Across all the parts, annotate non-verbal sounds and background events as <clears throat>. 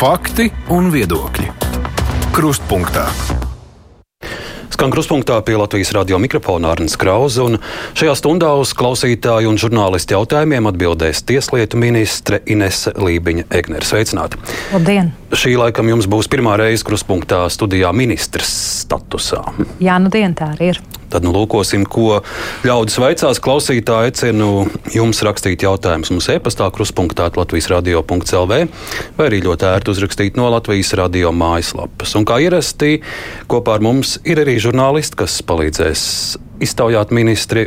Fakti un viedokļi. Krustpunktā. Skan kruspunktā pie Latvijas radio mikrofona Arnēs Krausa. Šajā stundā uz klausītāju un žurnālistu jautājumiem atbildēs Tieslietu ministre Inese Lībiņa Egnere. Sveicināti! Labdien! Šī laikam jums būs pirmā reize kruspunktā studijā ministrs statusā. Jā, nu dien tā arī ir. Tad nu, lūkosim, ko ļaudis vaicās. Klausītāji aicinu jums rakstīt jautājumus mums e-pastā, kruspunktā Latvijas radio.clv vai arī ļoti ērti uzrakstīt no Latvijas radio mājaslapas. Un kā ierasti, kopā ar mums ir arī žurnālisti, kas palīdzēs iztaujāt ministri.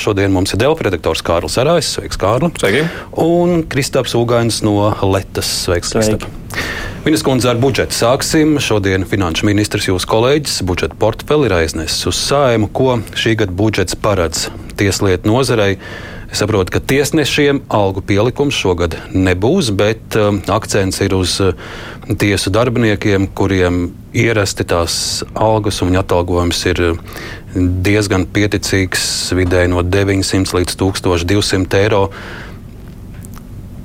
Šodien mums ir Delfa redaktors Kārlis Arājs. Sveiks, Kārli! Sveiki! Un Kristaps Ugains no Letas. Sveiks, Kristap! Ministrs kundze ar budžetu sāksim. Šodien finanšu ministrs, jūsu kolēģis, budžeta portfeli ir aiznesis uz sājumu, ko šī gada budžets paredz tieslietu nozarei. Saprotu, ka tiesnešiem algu pielikums šogad nebūs, bet um, akcents ir uz uh, tiesu darbiniekiem, kuriem ierasti tās algas un atalgojums ir uh, diezgan pieticīgs, vidēji no 900 līdz 1200 eiro.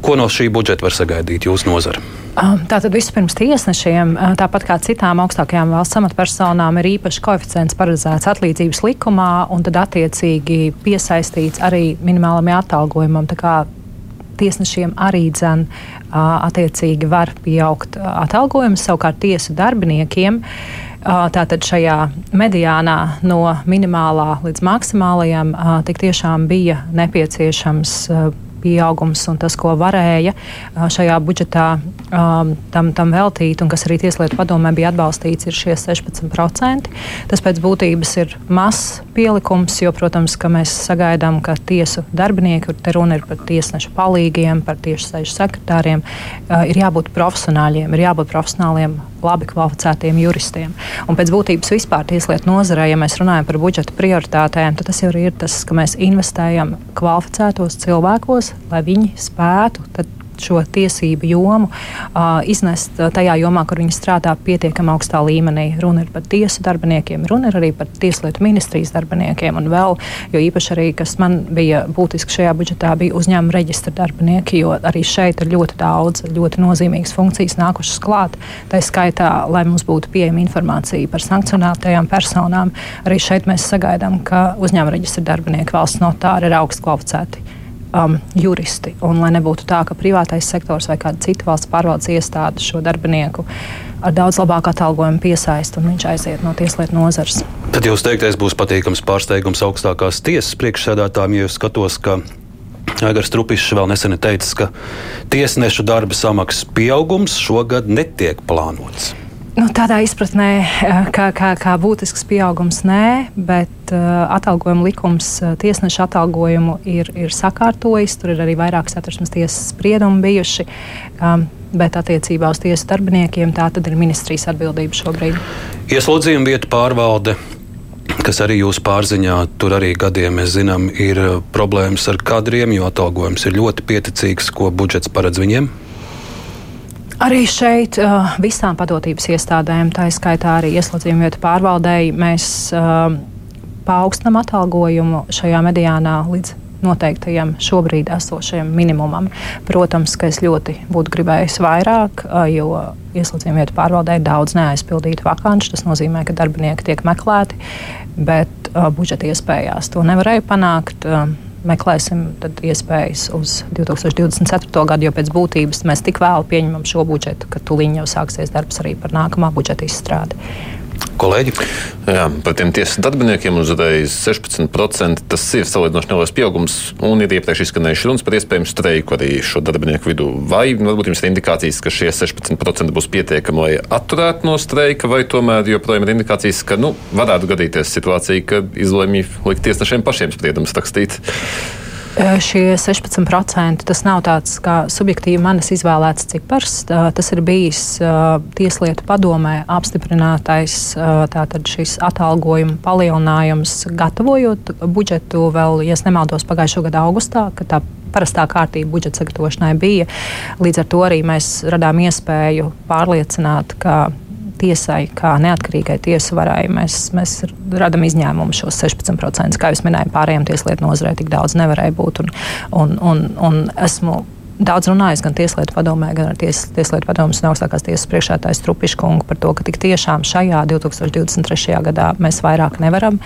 Ko no šī budžeta var sagaidīt jūsu nozara? Tātad vispirms tiesnešiem, tāpat kā citām augstākajām valsts amatpersonām, ir īpašs koeficients paredzēts atlīdzības likumā, un tad attiecīgi piesaistīts arī minimālam atalgojumam. Tiesnešiem arī dzen, attiecīgi var pieaugt atalgojums, savukārt tiesu darbiniekiem. Tātad šajā mediānā no minimālā līdz maksimālajam tik tiešām bija nepieciešams pieaugums un tas, ko varēja šajā budžetā um, tam, tam veltīt, un kas arī Tieslietu padomē bija atbalstīts, ir šie 16%. Tas pēc būtības ir mazs pielikums, jo, protams, mēs sagaidām, ka tiesu darbinieki, te runa ir par tiesnešu palīgiem, par sēžu sekretāriem, uh, ir jābūt profesionāļiem, ir jābūt profesionāliem, labi kvalificētiem juristiem. Un pēc būtības vispār tieslietu nozarē, ja mēs runājam par budžeta prioritātēm, tad tas jau ir tas, ka mēs investējam kvalificētos cilvēkos, lai viņi spētu šo tiesību jomu iznest tajā jomā, kur viņi strādā pietiekami augstā līmenī. Runa ir par tiesu darbiniekiem, runa ir arī par tieslietu ministrijas darbiniekiem. Un vēl, jo īpaši arī, kas man bija būtiski šajā budžetā, bija uzņēmuma reģistra darbinieki, jo arī šeit ir ļoti daudz ļoti nozīmīgas funkcijas nākušas klāt. Tā skaitā, lai mums būtu pieejama informācija par sankcionētajām personām, arī šeit mēs sagaidām, ka uzņēmuma reģistra darbinieki valsts notāri ir augstu kvalificēti um, juristi. Un lai nebūtu tā, ka privātais sektors vai kāda cita valsts pārvaldes iestāde šo darbinieku ar daudz labāku atalgojumu piesaista un viņš aiziet no tieslietu nozares. Tad jūs teiktais būs patīkams pārsteigums augstākās tiesas priekšsēdētājiem, ja skatos, ka Aigars Trupišs vēl nesen teica, ka tiesnešu darba samaksas pieaugums šogad netiek plānots. Nu, tādā izpratnē, eh, kā, kā, kā būtisks pieaugums, nē, bet uh, atalgojuma likums uh, tiesneša atalgojumu ir, ir sakārtojis. Tur ir arī vairākas satversmes tiesas spriedumi bijuši. Um, bet attiecībā uz tiesu darbiniekiem tā tad ir ministrijas atbildība šobrīd. Ieslodzījuma vietu pārvalde kas arī jūsu pārziņā, tur arī gadiem mēs zinām, ir problēmas ar kadriem, jo atalgojums ir ļoti pieticīgs, ko budžets paredz viņiem. Arī šeit uh, visām padotības iestādēm, tā izskaitā arī ieslodzījuma vietu pārvaldēji, mēs uh, paaugstinām atalgojumu šajā mediānā līdz noteiktajam šobrīd esošajam minimumam. Protams, ka es ļoti būtu gribējis vairāk, uh, jo ieslodzījuma vietu pārvaldē ir daudz neaizpildītu vakanču. Tas nozīmē, ka darbinieki tiek meklēti, bet uh, budžeta iespējās to nevarēja panākt. Meklēsim iespējas uz 2024. gadu, jo pēc būtības mēs tik vēlu pieņemam šo budžetu, ka tūlīt jau sāksies darbs arī par nākamā budžeta izstrādi. Kolēģi? Jā, par tiem tiesas darbiniekiem uzreiz 16%. Tas ir salīdzinoši neliels pieaugums, un ir iepriekš izskanējuši runas par iespējamu streiku arī šo darbinieku vidū. Vai varbūt jums ir indikācijas, ka šie 16% būs pietiekami, lai atturētu no streika, vai tomēr joprojām ir indikācijas, ka nu, varētu gadīties situācija, ka izlemj likt tiesnešiem pašiem spriedumus rakstīt? Šie 16% tas nav tāds kā subjektīvi manis izvēlēts cipars. Tas ir bijis Tieslietu padomē apstiprinātais šis atalgojuma palielinājums, gatavojot budžetu vēl, ja nemaldos, pagājušā gada augustā, kad tā parastā kārtība budžeta sagatavošanai bija. Līdz ar to arī mēs radām iespēju pārliecināt, ka tiesai, kā neatkarīgai tiesu varai, mēs, mēs radām izņēmumu šos 16%. Kā jau minēju, pārējiem tieslietu nozarei tik daudz nevarēja būt. Un, un, un, un esmu daudz runājis gan Tieslietu padomē, gan ar ties, Tieslietu padomus un augstākās tiesas priekšētājs Trupiškungu par to, ka tik tiešām šajā 2023. gadā mēs vairāk nevaram.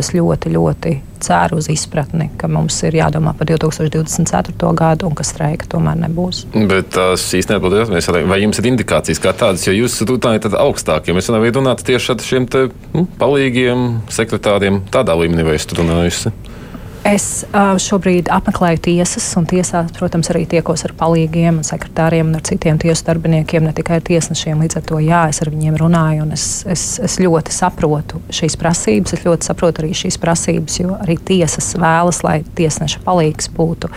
Es ļoti, ļoti ceru uz izpratni, ka mums ir jādomā par 2024. gadu un ka streika tomēr nebūs. Bet tās īstenībā jautājums, vai jums ir indikācijas kā tādas, jo jūs runājat augstākiem. Es nevaru runāt tieši ar šiem te, nu, palīgiem, sekretāriem tādā līmenī, vai esat runājusi? Es uh, šobrīd apmeklēju tiesas, un tiesā, protams, arī tiekos ar palīgiem, sekretāriem un ar citiem tiesu darbiniekiem, ne tikai ar tiesnešiem. Līdz ar to, jā, es ar viņiem runāju, un es, es, es ļoti saprotu šīs prasības. Es ļoti saprotu arī šīs prasības, jo arī tiesas vēlas, lai tiesneša palīgs būtu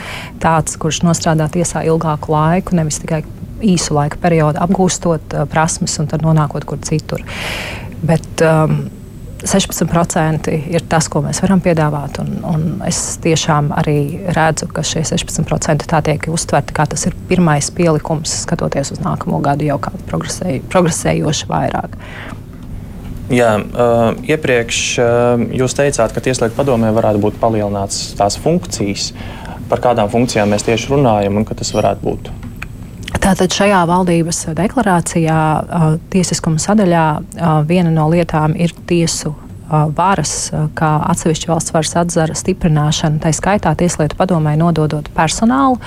tāds, kurš nostrādā tiesā ilgāku laiku, nevis tikai īsu laika periodu apgūstot uh, prasmes un tad nonākot kur citur. Bet, um, 16% ir tas, ko mēs varam piedāvāt. Un, un es tiešām arī redzu, ka šie 16% tā tiek uztverti kā tas ir pirmais pielikums, skatoties uz nākamo gadu jau kā progresēj, progresējoši vairāk. Jā, uh, iepriekš uh, jūs teicāt, ka Tieslietu padomē varētu būt palielināts tās funkcijas. Par kādām funkcijām mēs tieši runājam un ka tas varētu būt? Tātad šajā valdības deklarācijā, tiesiskuma sadaļā, viena no lietām ir tiesu varas, kā atsevišķa valsts varas atzara stiprināšana, tā skaitā Tieslietu padomē nododot personālu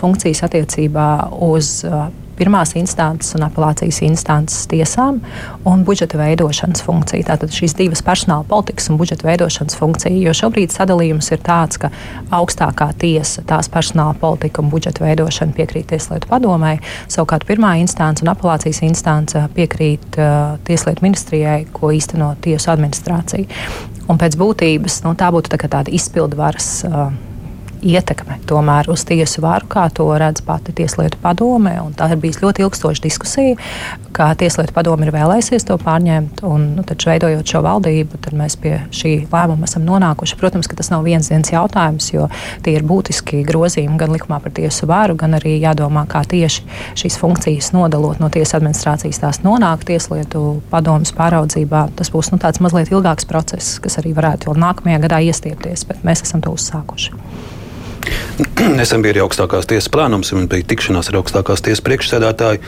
funkcijas attiecībā uz pirmās instances un apelācijas instances tiesām un budžeta veidošanas funkcija. Tātad šīs divas personāla politikas un budžeta veidošanas funkcija. Jo šobrīd sadalījums ir tāds, ka augstākā tiesa tās personāla politika un budžeta veidošana piekrīt Tieslietu padomai, savukārt pirmā instance un apelācijas instance piekrīt uh, Tieslietu ministrijai, ko īsteno tiesu administrācija. Un pēc būtības nu, tā būtu tā tāda izpildu varas. Uh, ietekme tomēr uz tiesu varu, kā to redz pati Tieslietu padome. Tā ir bijusi ļoti ilgstoša diskusija, kā Tieslietu padome ir vēlējusies to pārņemt. Un, nu, taču, veidojot šo valdību, mēs pie šī lēmuma esam nonākuši. Protams, ka tas nav viens dienas jautājums, jo tie ir būtiski grozījumi gan likumā par tiesu varu, gan arī jādomā, kā tieši šīs funkcijas nodalot no tiesas administrācijas tās nonāk Tieslietu padomas pāraudzībā. Tas būs nu, tāds mazliet ilgāks process, kas arī varētu vēl nākamajā gadā iestiepties, bet mēs esam to uzsākuši. <clears throat> Nesen bija arī augstākās tiesas plānums, un bija tikšanās ar augstākās tiesas priekšsēdētāju.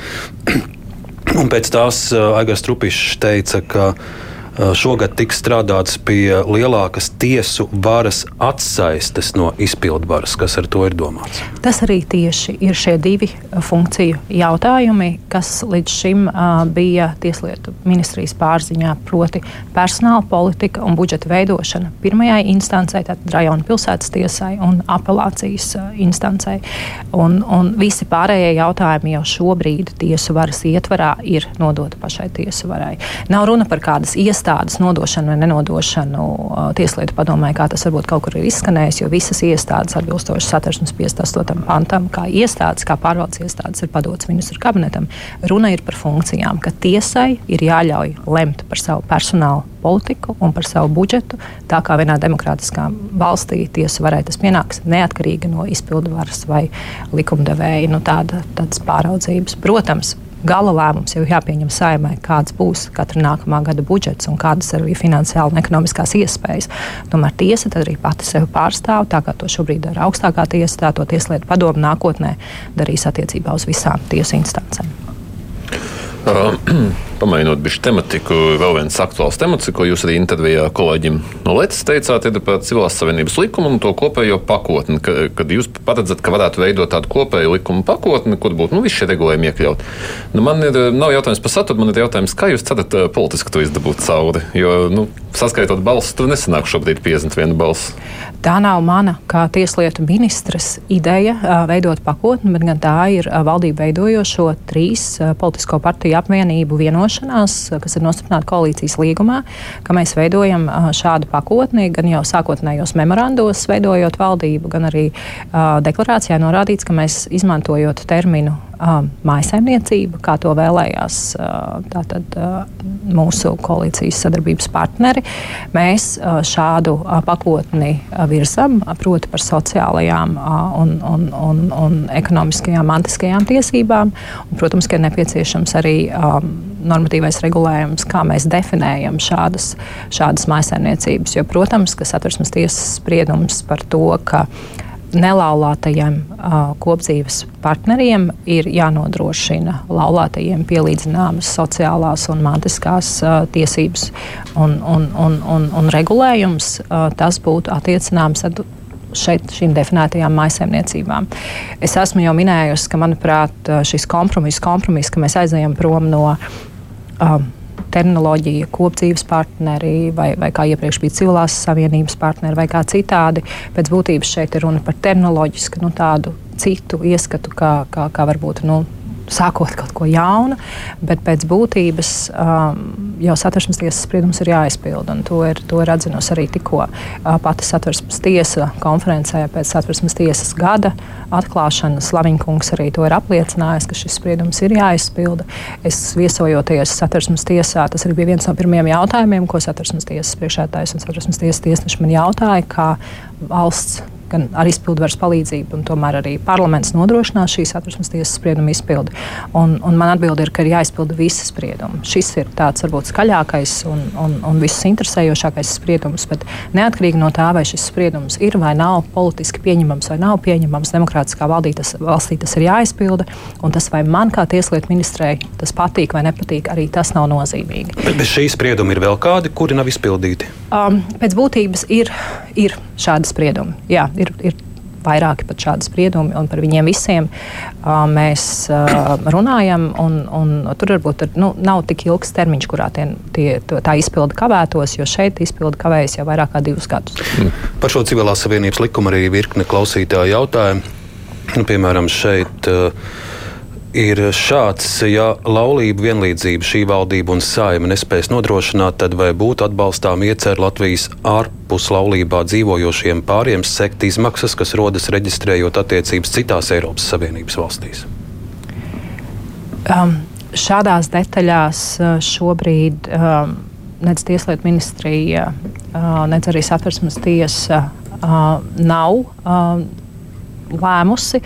<clears throat> Un pēc tās Aigars Trupišs teica, ka Eh, šogad tiks strādāts pie lielākas tiesu varas atsaistes no izpildu varas. Kas ar to ir domāts? Tas arī tieši ir šie divi eh, funkciju jautājumi, kas līdz šim uh, bija Tieslietu ministrijas pārziņā, proti personāla politika un budžeta veidošana pirmajai instancei, tātad rajona pilsētas tiesai un apelācijas instancei. Un, un visi pārējie jautājumi jau šobrīd tiesu varas ietvarā ir nodota pašai tiesu varai. Nav runa par kādas iestādes iestādes nodošanu vai nenodošanu Tieslietu padomē, kā tas varbūt kaut kur ir izskanējis, jo visas iestādes atbilstoši satversmes 58. pantam, kā iestādes, kā pārvaldes iestādes, ir padotas ministru kabinetam. Runa ir par funkcijām, ka tiesai ir jāļauj lemt par savu personālu politiku un par savu budžetu, tā kā vienā demokrātiskā valstī tiesa varēja tas pienāks neatkarīgi no izpildu varas vai likumdevēja nu, tāda, tādas pāraudzības. Protams, gala lēmums jau jāpieņem saimai, kāds būs katra nākamā gada budžets un kādas ir arī finansiāli un ekonomiskās iespējas. Tomēr tiesa arī pati sevi pārstāv, tā kā to šobrīd dara augstākā tiesa, tā to tieslietu padomu nākotnē darīs attiecībā uz visām tiesu instancēm. Pamainot bišķi tematiku, vēl viens aktuāls temats, ko jūs arī intervijā kolēģim no Latvijas teicāt, ir par civilās savienības likumu un to kopējo pakotni. Ka, kad jūs paredzat, ka varētu veidot tādu kopēju likumu pakotni, kur būtu nu, visi šie regulējumi iekļaut. Nu, man ir, nav jautājums par saturu, man ir jautājums, kā jūs cerat politiski to izdabūt cauri. Jo, nu, saskaitot balsis, tur nesanāk šobrīd 51 balss. Tā nav mana kā tieslietu ministras ideja veidot pakotni, bet gan tā ir valdība veidojošo trīs politisko partiju apvienību vienošanās vienošanās, kas ir nostiprināta koalīcijas līgumā, ka mēs veidojam šādu pakotni, gan jau sākotnējos memorandos, veidojot valdību, gan arī deklarācijā norādīts, ka mēs izmantojot terminu mājsaimniecība, kā to vēlējās tātad, mūsu koalīcijas sadarbības partneri. Mēs šādu pakotni virzam, proti par sociālajām un, un, un, un ekonomiskajām, mantiskajām tiesībām. Un, protams, ka ir nepieciešams arī normatīvais regulējums, kā mēs definējam šādas, šādas mājsaimniecības. Jo, protams, ka satversmes tiesas spriedums par to, ka nelaulātajiem uh, kopdzīves partneriem ir jānodrošina laulātajiem pielīdzināmas sociālās un mantiskās uh, tiesības un, un, un, un, un regulējums. Uh, tas būtu attiecināms šeit šīm definētajām maisaimniecībām. Es esmu jau minējusi, ka manuprāt šis kompromiss, kompromis, ka mēs aizējam prom no. Um, terminoloģija, kopdzīves partneri, vai, vai kā iepriekš bija civilās savienības partneri, vai kā citādi. Pēc būtības šeit ir runa par terminoloģisku, nu, tādu citu ieskatu, kā, kā, kā varbūt nu, sākot kaut ko jaunu, bet pēc būtības um, jau satversmes tiesas spriedums ir jāizpilda. To ir, to ir atzinusi arī tikko uh, pati satversmes tiesa konferencē pēc satversmes tiesas gada atklāšanas. Laviņkungs arī to ir apliecinājis, ka šis spriedums ir jāizpilda. Es viesojoties satversmes tiesā, tas arī bija viens no pirmajiem jautājumiem, ko satversmes tiesas priekšētājs un satversmes tiesas tiesneši man jautāja, kā valsts gan ar izpildvaras palīdzību, un tomēr arī parlaments nodrošinās šīs satversmes tiesas sprieduma izpildi. Un, un man atbilde ir, ka ir jāizpilda visi spriedumi. Šis ir tāds varbūt skaļākais un, un, un visus interesējošākais spriedums, bet neatkarīgi no tā, vai šis spriedums ir vai nav politiski pieņemams vai nav pieņemams, demokrātiskā tas, valstī tas ir jāizpilda, un tas vai man kā tieslietu ministrei tas patīk vai nepatīk, arī tas nav nozīmīgi. Bet bez šī sprieduma ir vēl kādi, kuri nav izpildīti? Um, pēc būtības ir, ir šādi spriedumi. Jā, ir, ir vairāki pat šādi spriedumi, un par viņiem visiem uh, mēs uh, runājam. Un, un tur varbūt ir, nu, nav tik ilgs termiņš, kurā tie, tie, tā izpilde kavētos, jo šeit izpilde kavējas jau vairāk kā divus gadus. Mm. Par šo civilās savienības likumu arī virkne klausītāju jautājumu. Nu, piemēram, šeit. Uh, ir šāds, ja laulību vienlīdzību šī valdība un saima nespēs nodrošināt, tad vai būtu atbalstām iecer Latvijas ārpus laulībā dzīvojošiem pāriem sekt izmaksas, kas rodas reģistrējot attiecības citās Eiropas Savienības valstīs? Um, šādās detaļās uh, šobrīd um, nec Tieslietu ministrija, uh, nec arī satversmes tiesa uh, nav uh, lēmusi.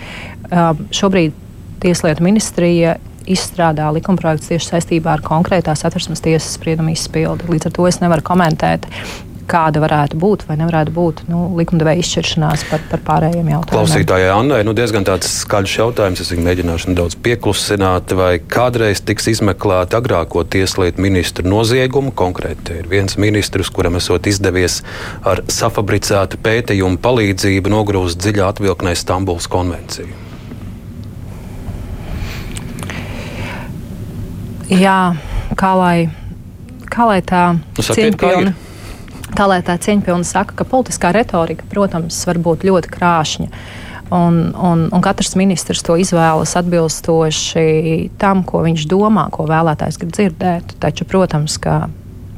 Uh, šobrīd Tieslietu ministrija izstrādā likumprojekts tieši saistībā ar konkrētās atversmes tiesas spriedumu izpildi. Līdz ar to es nevaru komentēt. Kāda varētu būt vai nevarētu būt nu, likumdevēja izšķiršanās par, par pārējiem jautājumiem? Klausītājai Annai, nu diezgan tāds skaļš jautājums. Es viņu mēģināšu nedaudz pieklusināt, vai kādreiz tiks izmeklēta agrāko tieslietu ministru noziegumu. Konkrēti ir viens ministrs, kuram esot izdevies ar safabricētu pētījumu palīdzību nogrūst dziļā atvilknē Stambuls konvenciju. Jā, kā lai, kā lai tā nu, cieņpilna. Tā lai tā cieņpilna saka, ka politiskā retorika, protams, var būt ļoti krāšņa. Un, un, un katrs ministrs to izvēlas atbilstoši tam, ko viņš domā, ko vēlētājs grib dzirdēt. Taču, protams, ka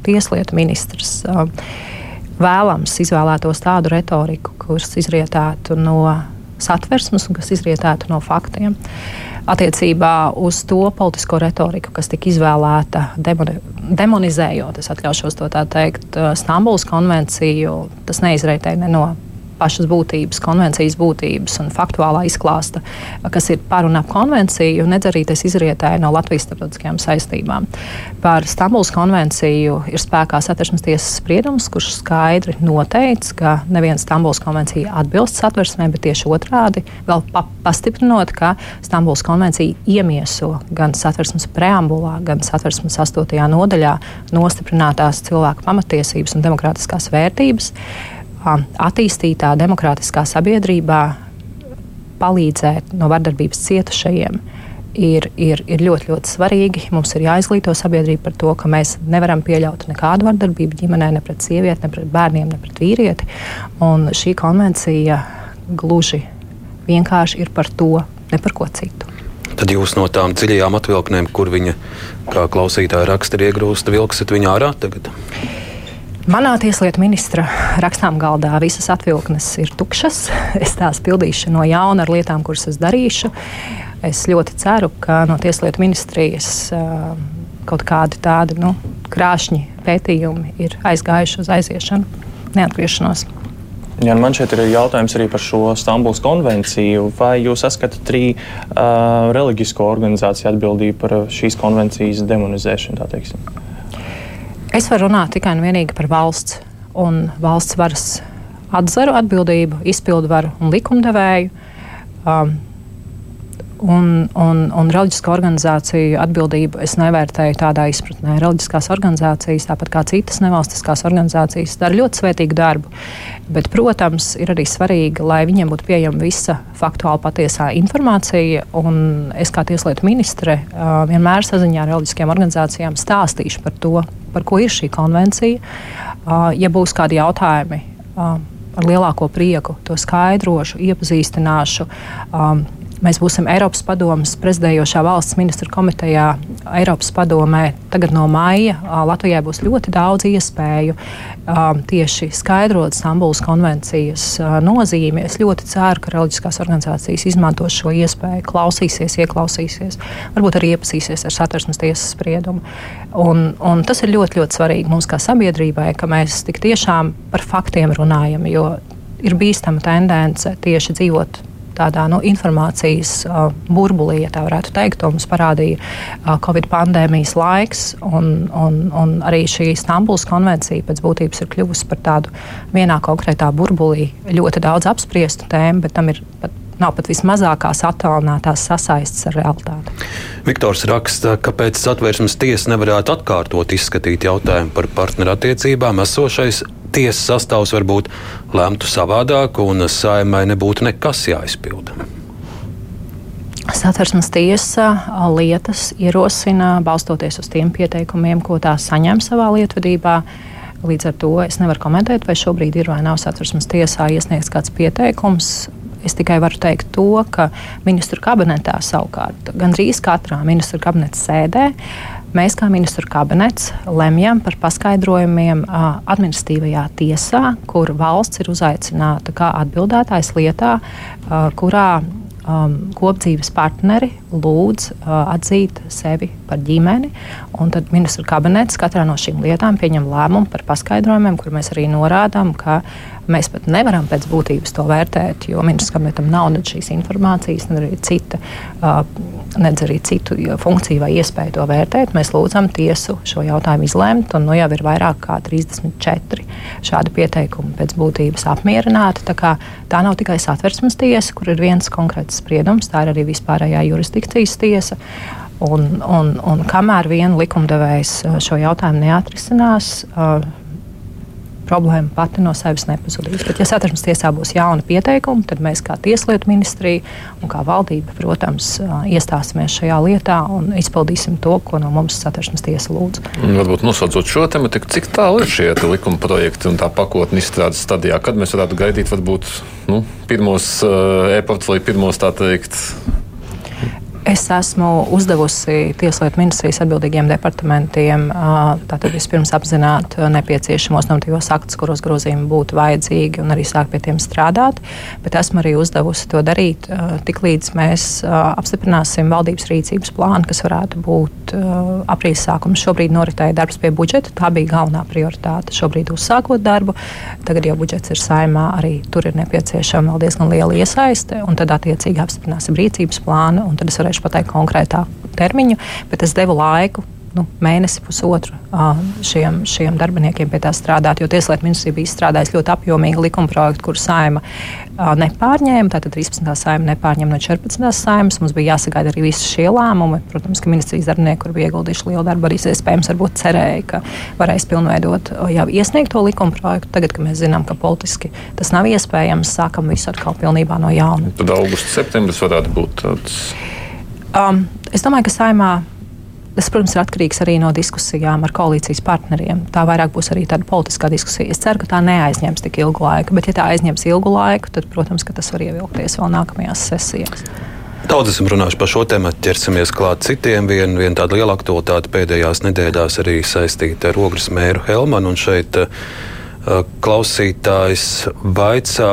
tieslietu ministrs uh, vēlams izvēlētos tādu retoriku, kuras izrietētu no satversmes un kas izrietētu no faktiem. Attiecībā uz to politisko retoriku, kas tika izvēlēta demoni, demonizējot, es atļaušos to tā teikt, Stambulas konvenciju, tas neizreitēja ne no pašas būtības, konvencijas būtības un faktuālā izklāsta, kas ir par un ap konvenciju, nedz arī tas izrietēja no Latvijas starptautiskajām saistībām. Par Stambulas konvenciju ir spēkā satversmes tiesas spriedums, kurš skaidri noteica, ka neviena Stambulas konvencija atbilst satversmē, bet tieši otrādi vēl pa pastiprinot, ka Stambulas konvencija iemieso gan satversmes preambulā, gan satversmes 8. nodaļā nostiprinātās cilvēku pamatiesības un demokrātiskās vērtības attīstītā demokrātiskā sabiedrībā palīdzēt no vardarbības cietušajiem ir, ir, ir ļoti, ļoti svarīgi. Mums ir jāizglīto sabiedrība par to, ka mēs nevaram pieļaut nekādu vardarbību ģimenē, ne pret sievieti, ne pret bērniem, ne pret vīrieti. Un šī konvencija gluži vienkārši ir par to, ne par ko citu. Tad jūs no tām dziļajām atvilknēm, kur viņa, kā klausītāja raksta, ir iegrūsta, vilksiet viņu ārā tagad? Manā tieslietu ministra rakstām galdā visas atvilknes ir tukšas. Es tās pildīšu no jauna ar lietām, kuras es darīšu. Es ļoti ceru, ka no tieslietu ministrijas uh, kaut kādi tādi nu, krāšņi pētījumi ir aizgājuši uz aiziešanu, neatgriešanos. Jā, man šeit ir jautājums arī par šo Stambulas konvenciju. Vai jūs saskatāt arī uh, reliģisko organizāciju atbildību par šīs konvencijas demonizēšanu? Es varu runāt tikai un vienīgi par valsts un valsts varas atzaru atbildību, izpildvaru un likumdevēju. Um, Un, un, un reliģisko organizāciju atbildību es nevērtēju tādā izpratnē. Reliģiskās organizācijas, tāpat kā citas nevalstiskās organizācijas, dara ļoti svētīgu darbu. Bet, protams, ir arī svarīgi, lai viņiem būtu pieejama visa faktuāla patiesā informācija. Es kā tieslietu ministre vienmēr saziņā ar reliģiskajām organizācijām stāstīšu par to, par ko ir šī konvencija. Ja būs kādi jautājumi, ar lielāko prieku to skaidrošu, iepazīstināšu. Um, Mēs būsim Eiropas padomas prezidējošā valsts ministru komitejā Eiropas padomē. Tagad no maija Latvijai būs ļoti daudz iespēju tieši skaidrot Stambulas konvencijas nozīmi. Es ļoti ceru, ka reliģiskās organizācijas izmantos šo iespēju, klausīsies, ieklausīsies, varbūt arī iepazīsies ar satversmes tiesas spriedumu. Un, un tas ir ļoti, ļoti svarīgi mums kā sabiedrībai, ka mēs tik tiešām par faktiem runājam, jo ir bīstama tendence tieši dzīvot tādā nu, informācijas uh, burbulī, ja tā varētu teikt. To mums parādīja uh, Covid pandēmijas laiks, un, un, un arī šī Stambulas konvencija pēc būtības ir kļuvusi par tādu vienā konkrētā burbulī ļoti daudz apspriestu tēmu, bet tam ir pat nav pat vismazākās attālinātās sasaistes ar realitāti. Viktors raksta, ka pēc satversmes tiesa nevarētu atkārtot izskatīt jautājumu par partnerattiecībām. Esošais tiesas sastāvs varbūt lemtu savādāk, un saimai nebūtu nekas jāizpilda. Satversmes tiesa lietas ierosina balstoties uz tiem pieteikumiem, ko tā saņem savā lietvedībā. Līdz ar to es nevaru komentēt, vai šobrīd ir vai nav satversmes tiesā iesniegts kāds pieteikums. Es tikai varu teikt to, ka ministru kabinetā savukārt gandrīz katrā ministru kabineta sēdē Mēs, kā ministru kabinets, lemjam par paskaidrojumiem administratīvajā tiesā, kur valsts ir uzaicināta kā atbildētājs lietā, kurā um, kopdzīves partneri lūdz uh, atzīt sevi par ģimeni. Tad ministru kabinets katrā no šīm lietām pieņem lēmumu par paskaidrojumiem, kur mēs arī norādām, ka mēs pat nevaram pēc būtības to vērtēt, jo ministrs kabinetam nav ne šīs informācijas, ne arī cita. Nedz arī citu funkciju vai iespēju to vērtēt. Mēs lūdzam tiesu šo jautājumu izlemt, un nu jau ir vairāk kā 34 šādi pieteikumi pēc būtības apmierināti. Tā, tā nav tikai satversmes tiesa, kur ir viens konkrēts spriedums, tā ir arī vispārējā jurisdikcijas tiesa. Un, un, un kamēr vien likumdevējs šo jautājumu neatrisinās, uh, problēma pati no sevis nepazudīs. Bet, ja satversmes tiesā būs jauni pieteikumi, tad mēs kā Tieslietu ministrija un kā valdība, protams, iestāsimies šajā lietā un izpildīsim to, ko no mums satversmes tiesa lūdz. Varbūt nosaucot šo tematiku, cik tālu ir šie likuma projekti un tā pakotne izstrādes stadijā, kad mēs varētu gaidīt varbūt nu, pirmos uh, e-portfeļu, pirmos tā teikt Es esmu uzdevusi Tieslietu ministrijas atbildīgiem departamentiem tātad vispirms apzināt nepieciešamos normatīvos aktus, kuros grozījumi būtu vajadzīgi, un arī sākt pie tiem strādāt. Bet esmu arī uzdevusi to darīt tiklīdz mēs apstiprināsim valdības rīcības plānu, kas varētu būt aprīļa sākums. Šobrīd noritēja darbs pie budžeta. Tā bija galvenā prioritāte. Šobrīd uzsākot darbu, tagad jau budžets ir saimā, arī tur ir nepieciešama vēl diezgan liela iesaiste, un tad attiecīgi apstiprināsim rīcības plānu, un tad es varēšu nevarēšu pateikt konkrētāku termiņu, bet es devu laiku nu, mēnesi, pusotru šiem, šiem darbiniekiem pie tā strādāt. Jo Tieslietu ministrija bija izstrādājusi ļoti apjomīgu likumprojektu, kuru saima nepārņēma. Tātad 13. saima nepārņēma no 14. saimas. Mums bija jāsagaida arī visi šie lēmumi. Protams, ka ministrijas darbinieki, kur bija ieguldījuši lielu darbu, arī iespējams cerēja, ka varēs pilnveidot jau iesniegto likumprojektu. Tagad, kad mēs zinām, ka politiski tas nav iespējams, sākam visu atkal pilnībā no jauna. Tad augusts, septembris varētu būt tāds. Um, es domāju, ka saimā Tas, protams, ir atkarīgs arī no diskusijām ar koalīcijas partneriem. Tā vairāk būs arī tāda politiskā diskusija. Es ceru, ka tā neaizņems tik ilgu laiku, bet, ja tā aizņems ilgu laiku, tad, protams, tas var ievilkties vēl nākamajās sesijās. Daudz esam runājuši par šo tēmu, ķersimies klāt citiem. Viena vien tāda liela aktualitāte pēdējās nedēļās arī saistīta ar ogres mēru Helmanu. Un šeit uh, klausītājs vaicā,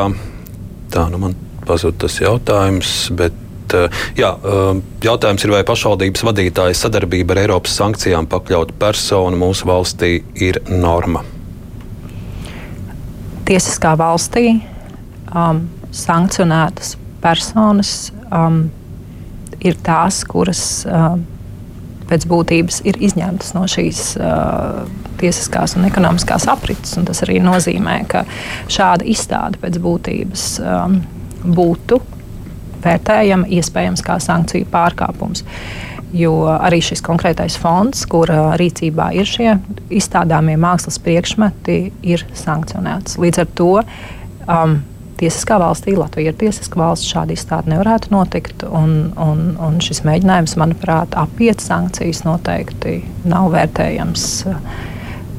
tā nu man pazuda tas jautājums, bet Bet, eh, jā, eh, jautājums ir, vai pašvaldības vadītāja sadarbība ar Eiropas sankcijām pakļautu personu mūsu valstī ir norma? Tiesiskā valstī um, sankcionētas personas um, ir tās, kuras um, pēc būtības ir izņemtas no šīs uh, tiesiskās un ekonomiskās aprites. Un tas arī nozīmē, ka šāda izstāde pēc būtības um, būtu vērtējama iespējams kā sankciju pārkāpums. Jo arī šis konkrētais fonds, kura rīcībā ir šie izstādāmie mākslas priekšmeti, ir sankcionēts. Līdz ar to um, tiesiskā valstī, Latvija ir tiesiska valsts, šāda izstāde nevarētu notikt. Un, un, un šis mēģinājums, manuprāt, apiet sankcijas noteikti nav vērtējams.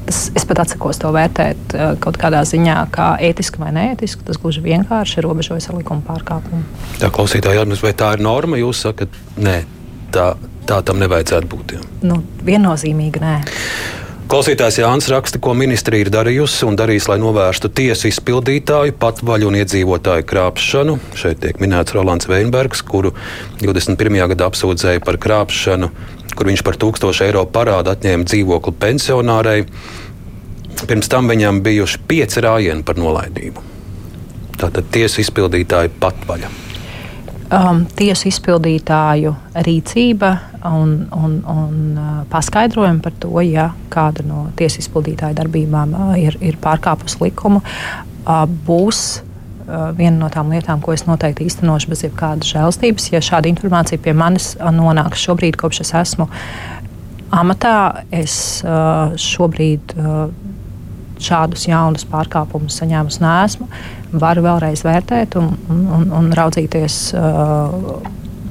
Tas, es pat atsakos to vērtēt uh, kaut kādā ziņā, kā ētisku vai neētisku. Tas gluži vienkārši ir robežojas ar likuma pārkāpumu. Tā klausītāja atzīst, vai tā ir norma? Jūs sakat, nē, tā, tā tam nevajadzētu būt. Jā. Nu, viennozīmīgi nē. Klausītājs Jānis raksta, ko ministrija ir darījusi un darīs, lai novērstu tiesu izpildītāju, patvaļu un iedzīvotāju krāpšanu. Šeit tiek minēts Rolands Veinbergs, kuru 21. gadā apsūdzēja par krāpšanu, kur viņš par 1000 eiro parādu atņēma dzīvokli pensionārei. Pirms tam viņam bijuši pieci rājieni par nolaidību. Tātad tiesu izpildītāja patvaļa um, tiesu izpildītāju rīcība un, un, un uh, paskaidrojumi par to, ja kāda no tiesu izpildītāju darbībām uh, ir, ir pārkāpusi likumu, uh, būs viena no tām lietām, ko es noteikti īstenošu bez jebkādas žēlstības. Ja šāda informācija pie manis uh, nonāks šobrīd, kopš es esmu amatā, es uh, šobrīd. Šādus jaunus pārkāpumus saņēmusi nesmu, varu vēlreiz vērtēt un, un, un raudzīties. Uh,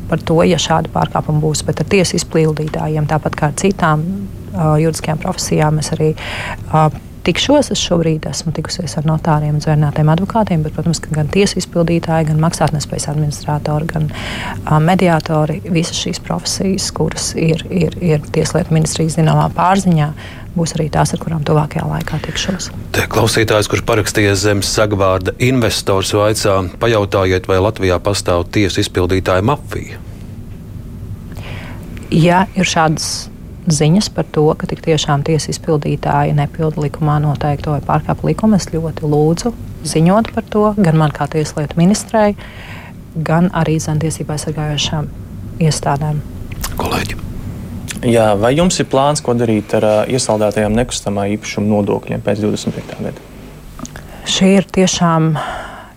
par to, ja šāda pārkāpuma būs. Bet ar tiesu izpildītājiem, tāpat kā ar citām uh, juridiskajām profesijām, es arī uh, tikšos. Es šobrīd esmu tikusies ar notāriem zvērnātiem advokātiem, bet, protams, gan tiesu izpildītāji, gan maksātnespējas administratori, gan uh, mediātori, visas šīs profesijas, kuras ir, ir, ir Tieslietu ministrijas zināmā pārziņā, būs arī tās, ar kurām tuvākajā laikā tikšos. Te klausītājs, kurš parakstījies zem sagvārda investors, vaicā, pajautājiet, vai Latvijā pastāv tiesu izpildītāja mafija. Ja ir šādas ziņas par to, ka tik tiešām tiesas izpildītāji nepilda likumā noteikto vai pārkāpj likumu, es ļoti lūdzu ziņot par to gan man kā tieslietu ministrei, gan arī zinātniecībā aizsargājošām iestādēm. Kolēģi. Jā, vai jums ir plāns, ko darīt ar uh, iesaldētajiem nekustamā īpašuma nodokļiem pēc 25. gada? Šī ir tiešām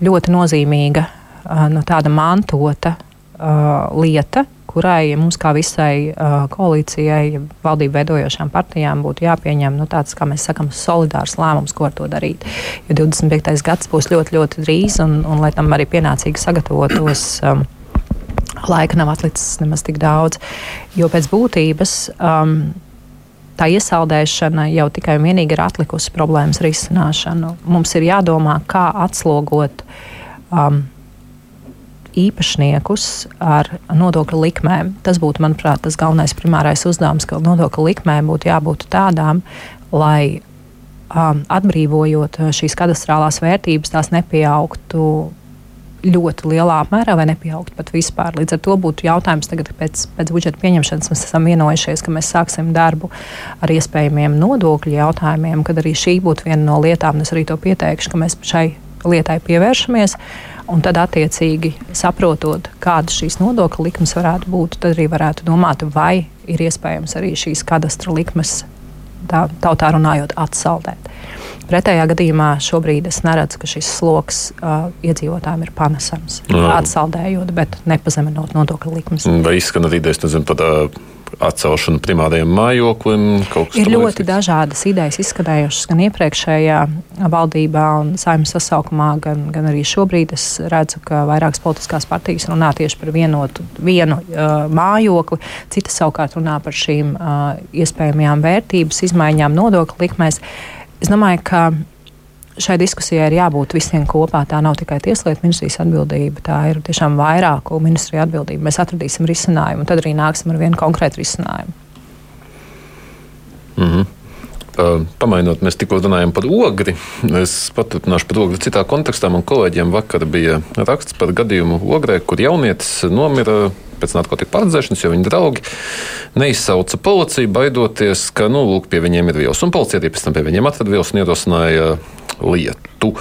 ļoti nozīmīga, uh, no tāda mantota uh, lieta, kurai mums kā visai uh, koalīcijai, valdību veidojošām partijām būtu jāpieņem nu, tāds, kā mēs sakām, solidārs lēmums, ko ar to darīt. Jo 25. gads būs ļoti, ļoti drīz, un, un lai tam arī pienācīgi sagatavotos. Um, laika nav atlicis nemaz tik daudz. Jo pēc būtības um, tā iesaldēšana jau tikai un vienīgi ir atlikusi problēmas risināšanu. Mums ir jādomā, kā atslogot um, īpašniekus ar nodokļu likmēm. Tas būtu, manuprāt, tas galvenais primārais uzdevums, ka nodokļu likmēm būtu jābūt tādām, lai um, atbrīvojot šīs kadastrālās vērtības, tās nepieaugtu ļoti lielā apmērā vai nepieaugt pat vispār. Līdz ar to būtu jautājums tagad pēc, pēc budžeta pieņemšanas. Mēs esam vienojušies, ka mēs sāksim darbu ar iespējamiem nodokļu jautājumiem, kad arī šī būtu viena no lietām, es arī to pieteikšu, ka mēs šai lietai pievēršamies. Un tad, attiecīgi, saprotot, kādas šīs nodokļu likmes varētu būt, tad arī varētu domāt, vai ir iespējams arī šīs kadastra likmes, tā tautā runājot, atsaldēt. Pretējā gadījumā šobrīd es neredzu, ka šis sloks uh, iedzīvotājiem ir panesams. No. Atsaldējot, bet nepazeminot nodokļu likmes. Vai izskan arī idejas, nezinu, pat uh, atcelšanu primārajiem mājoklim? Ir ļoti līdzīgs. dažādas idejas izskanējušas gan iepriekšējā valdībā un saimnes sasaukumā, gan, gan arī šobrīd. Es redzu, ka vairākas politiskās partijas runā tieši par vienotu, vienu uh, mājokli, citas savukārt runā par šīm uh, iespējamajām vērtības izmaiņām nodokļu likmēs. Es domāju, ka šai diskusijai ir jābūt visiem kopā. Tā nav tikai Tieslietu ministrijas atbildība, tā ir tiešām vairāku ministriju atbildība. Mēs atradīsim risinājumu, un tad arī nāksim ar vienu konkrētu risinājumu. Mm -hmm. Pamainot, mēs tikko runājām par ogri. Es paturpināšu par ogri citā kontekstā. Man kolēģiem vakar bija raksts par gadījumu ogrē, kur jaunietis nomira pēc narkotiku pārdzēšanas, jo viņa draugi neizsauca policiju, baidoties, ka nu, lūk, pie viņiem ir vielas. Un policija arī pēc tam pie viņiem atrada vielas un ierosināja lietu.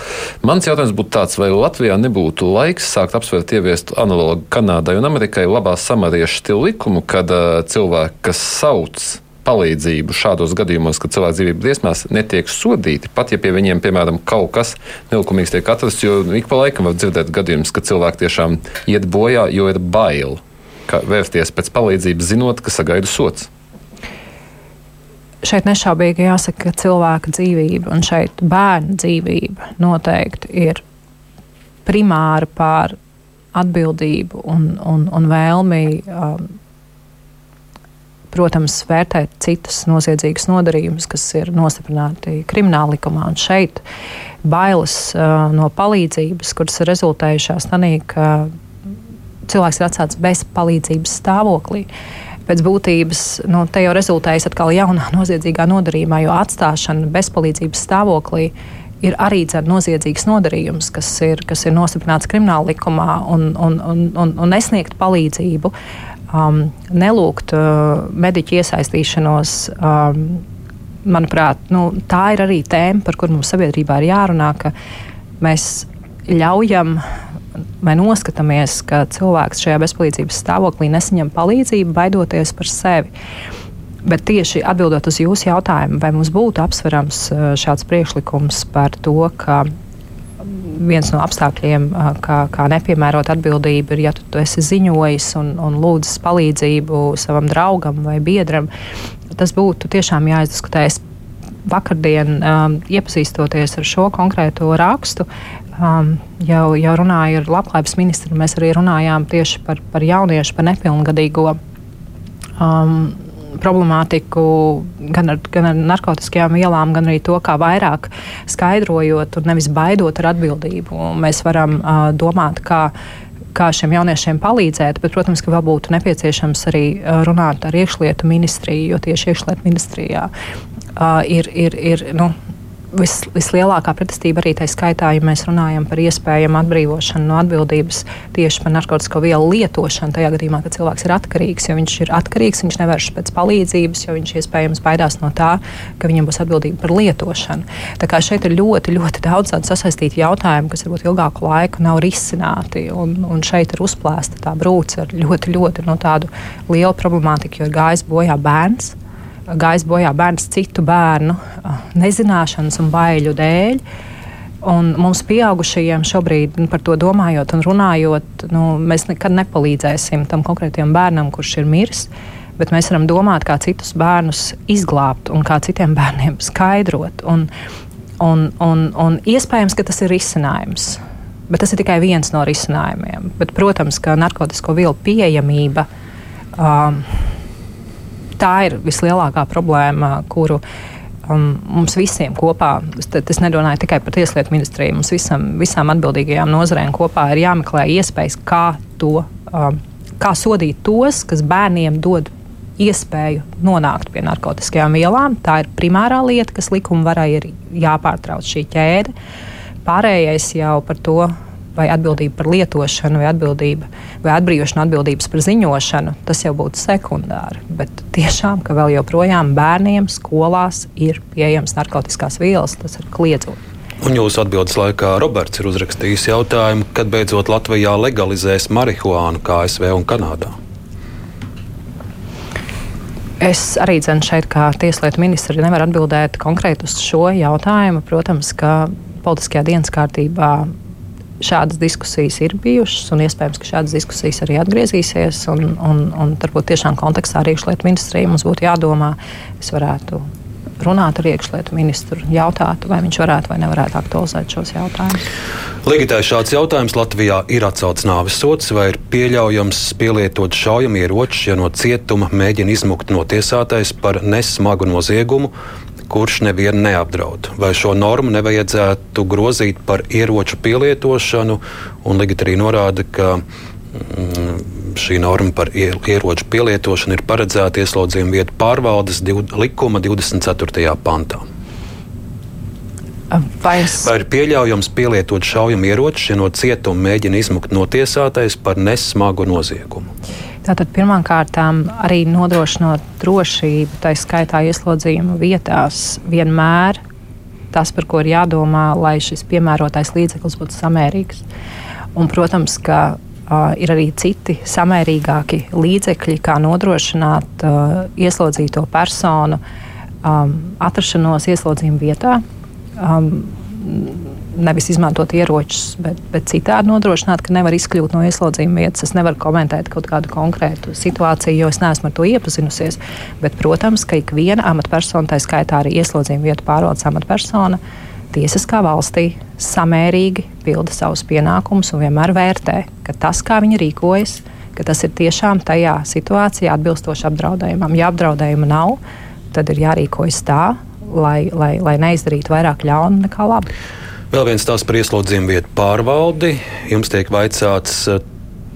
Mans jautājums būtu tāds, vai Latvijā nebūtu laiks sākt apsvērt ieviest analogu Kanādai un Amerikai labā samariešu stilu likumu, kad uh, cilvēki, kas sauc palīdzību šādos gadījumos, kad cilvēks dzīvība briesmās, netiek sodīti. Pat ja pie viņiem, piemēram, kaut kas nelikumīgs tiek atrasts, jo ik pa laikam var dzirdēt gadījumus, ka cilvēki tiešām iet bojā, jo ir bail vērsties pēc palīdzības, zinot, ka sagaida sots. Šeit nešaubīgi jāsaka, ka cilvēka dzīvība un šeit bērna dzīvība noteikti ir primāra pār atbildību un, un, un vēlmi, um, protams, vērtēt citus noziedzīgus nodarījumus, kas ir nostiprināti krimināla likumā. Un šeit bailes uh, no palīdzības, kuras ir rezultējušās tādā, ka cilvēks ir atstāts bez palīdzības stāvoklī. Pēc būtības nu, te jau rezultējas atkal jaunā <laughs> noziedzīgā nodarījumā, jo atstāšana bezpalīdzības stāvoklī ir arī noziedzīgs nodarījums, kas ir, kas ir nostiprināts krimināla likumā, un, un, un, un, un nesniegt palīdzību, um, nelūgt uh, mediķu iesaistīšanos. Um, manuprāt, nu, tā ir arī tēma, par kuru mums sabiedrībā ir jārunā, ka mēs ļaujam vai noskatāmies, ka cilvēks šajā bezpalīdzības stāvoklī nesaņem palīdzību, baidoties par sevi. Bet tieši atbildot uz jūsu jautājumu, vai mums būtu apsverams uh, šāds priekšlikums par to, ka viens no apstākļiem, kā, kā nepiemērot atbildību, ir, ja tu, tu esi ziņojis un, un lūdzis palīdzību savam draugam vai biedram, tas būtu tiešām jāizdiskutē. Es vakardien, um, iepazīstoties ar šo konkrēto rakstu, um, jau, jau runāju ar labklājības ministru. Mēs arī runājām tieši par, par jauniešu, par nepilngadīgo. Um, problemātiku gan ar, gan ar narkotikām vielām, gan arī to, kā vairāk skaidrojot un nevis baidot ar atbildību. Mēs varam uh, domāt, kā, kā šiem jauniešiem palīdzēt, bet, protams, ka vēl būtu nepieciešams arī runāt ar iekšlietu ministriju, jo tieši iekšlietu ministrijā uh, ir, ir, ir nu, vis, vislielākā pretestība arī tā skaitā, ja mēs runājam par iespējamu atbrīvošanu no atbildības tieši par narkotiku vielu lietošanu, tajā gadījumā, kad cilvēks ir atkarīgs. Jo viņš ir atkarīgs, viņš nevēršas pēc palīdzības, jo viņš iespējams baidās no tā, ka viņam būs atbildība par lietošanu. Tā kā šeit ir ļoti, ļoti daudz tādu sasaistītu jautājumu, kas varbūt ilgāku laiku nav risināti. Un, un šeit ir uzplēsta tā brūce ar ļoti, ļoti no tādu lielu problemātiku, jo ir gājis bojā bērns gājis bojā bērns citu bērnu nezināšanas un baiļu dēļ. Un mums, pieaugušajiem, šobrīd nu, par to domājot un runājot, nu, mēs nekad nepalīdzēsim tam konkrētajam bērnam, kurš ir miris. Bet mēs varam domāt, kā citus bērnus izglābt un kā citiem <laughs> bērniem skaidrot. Un, un, un, un iespējams, ka tas ir risinājums. Bet tas ir tikai viens no risinājumiem. Bet, protams, ka narkotiku vielu pieejamība um, tā ir vislielākā problēma, kuru um, mums visiem kopā, es nedomāju tikai par Tieslietu ministriju, mums visam, visām atbildīgajām nozarēm kopā ir jāmeklē iespējas, kā to, um, kā sodīt tos, kas bērniem dod iespēju nonākt pie narkotikām vielām. Tā ir primārā lieta, kas likuma varai ir jāpārtrauc šī ķēde. Pārējais jau par to vai atbildība par lietošanu, vai atbildība vai atbrīvošana atbildības par ziņošanu, tas jau būtu sekundāri. Bet tiešām, ka vēl joprojām bērniem skolās ir pieejamas narkotikās vielas, tas ir kliedzot. Un jūsu atbildes laikā Roberts ir uzrakstījis jautājumu, kad beidzot Latvijā legalizēs marihuānu kā ASV un Kanādā. Es arī dzenu šeit, kā tieslietu ministri, nevaru atbildēt konkrēti uz šo jautājumu. Protams, ka politiskajā dienas kārtībā šādas diskusijas ir bijušas, un iespējams, ka šādas diskusijas arī atgriezīsies. Un, un, un varbūt tiešām kontekstā ar iekšlietu ministriju mums būtu jādomā, es varētu runāt ar iekšlietu ministru, jautāt, vai viņš varētu vai nevarētu aktualizēt šos jautājumus. Ligitai šāds jautājums Latvijā ir atcelts nāves sots, vai ir pieļaujams pielietot šaujamieročus, ja no cietuma mēģina izmukt notiesātais par nesmagu noziegumu kurš nevienu neapdraud. Vai šo normu nevajadzētu grozīt par ieroču pielietošanu, un Ligita arī norāda, ka mm, šī norma par ieroču pielietošanu ir paredzēta ieslodzījuma vietu pārvaldes likuma 24. pantā. Vai, es... Vai ir pieļaujams pielietot šaujamu ieroci, ja no cietuma mēģina izmukt notiesātais par nesmagu noziegumu? Tātad pirmkārt, arī nodrošinot drošību, tā skaitā ieslodzījuma vietās, vienmēr tas, par ko ir jādomā, lai šis piemērotais līdzeklis būtu samērīgs. Un, protams, ka uh, ir arī citi samērīgāki līdzekļi, kā nodrošināt uh, ieslodzīto personu um, atrašanos ieslodzījuma vietā. Um, nevis izmantot ieročus, bet, bet citādi nodrošināt, ka nevar izkļūt no ieslodzījuma vietas. Es nevaru komentēt kaut kādu konkrētu situāciju, jo es neesmu ar to iepazinusies. Bet, protams, ka ik viena amatpersona, tā skaitā arī ieslodzījuma vietu pārvaldes amatpersona, tiesiskā valstī samērīgi pilda savus pienākumus un vienmēr vērtē, ka tas, kā viņi rīkojas, ka tas ir tiešām tajā situācijā atbilstoši apdraudējumam. Ja apdraudējuma nav, tad ir jārīkojas tā, lai, lai, lai neizdarītu vairāk ļaunu nekā labu. Vēl viens tās par ieslodzījumu vietu pārvaldi. Jums tiek vaicāts, eh,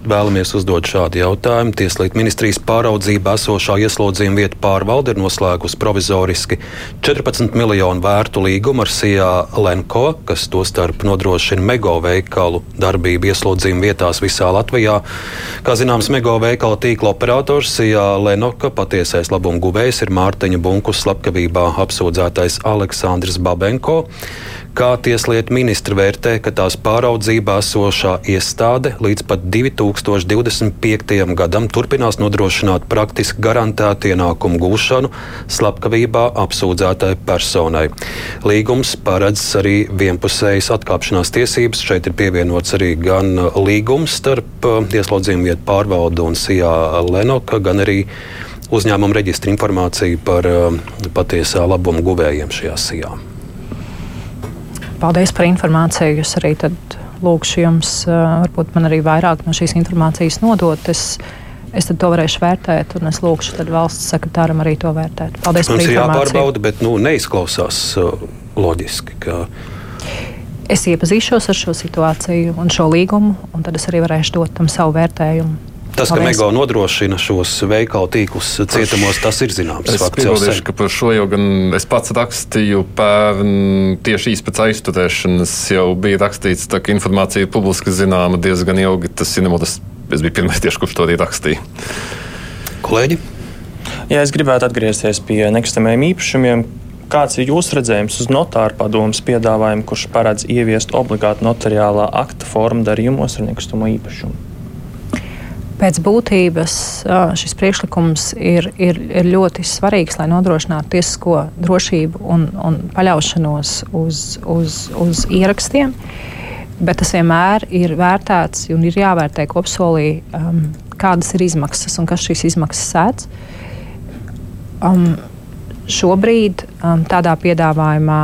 vēlamies uzdot šādu jautājumu. Tieslietu ministrijas pāraudzībā esošā ieslodzījumu vietu pārvalde ir noslēgusi provizoriski 14 miljonu vērtu līgumu ar Sijā Lenko, kas tostarp nodrošina mego veikalu darbību ieslodzījumu vietās visā Latvijā. Kā zināms, mego veikala tīkla operators Sijā Lenoka patiesais labuma guvējs ir Mārtiņa Bunkus slepkavībā apsūdzētais Aleksandrs Babenko kā Tieslietu ministra vērtē, ka tās pāraudzībā esošā iestāde līdz pat 2025. gadam turpinās nodrošināt praktiski garantētu ienākumu gūšanu slepkavībā apsūdzētai personai. Līgums paredz arī vienpusējas atkāpšanās tiesības. Šeit ir pievienots arī gan līgums starp uh, ieslodzījumu vietu pārvaldu un Sijā Lenoka, gan arī uzņēmuma reģistra informācija par uh, patiesā labuma guvējiem šajā sijā. Paldies par informāciju. Es arī lūkšu jums, varbūt man arī vairāk no šīs informācijas nodot. Es, es to varēšu vērtēt, un es lūkšu valsts sekretāram arī to vērtēt. Paldies Mums par informāciju. Mums ir jāpārbauda, bet nu, neizklausās loģiski. Ka... Es iepazīšos ar šo situāciju un šo līgumu, un tad es arī varēšu dot tam savu vērtējumu. Tas, ka Mego nodrošina šos veikalu tīklus cietumos, tas ir zināms. Es piebildu, ka par šo jau gan es pats rakstīju pērn tieši īsi pēc aizturēšanas jau bija rakstīts, tā ka informācija ir publiski zināma diezgan ilgi. Tas ir nemotas, es biju pirmais tieši, kurš to arī rakstīja. Kolēģi? Jā, es gribētu atgriezties pie nekustamajiem īpašumiem. Kāds ir jūsu redzējums uz notāra padomus piedāvājumu, kurš paredz ieviest obligātu notariālā akta formu darījumos ar nekustamo īpašumu? Pēc būtības šis priekšlikums ir, ir, ir ļoti svarīgs, lai nodrošinātu tiesisko drošību un, un paļaušanos uz, uz, uz ierakstiem. Bet tas vienmēr ir vērtēts un ir jāvērtē kopsolī, um, kādas ir izmaksas un kas šīs izmaksas sēdz. Um, šobrīd um, tādā piedāvājumā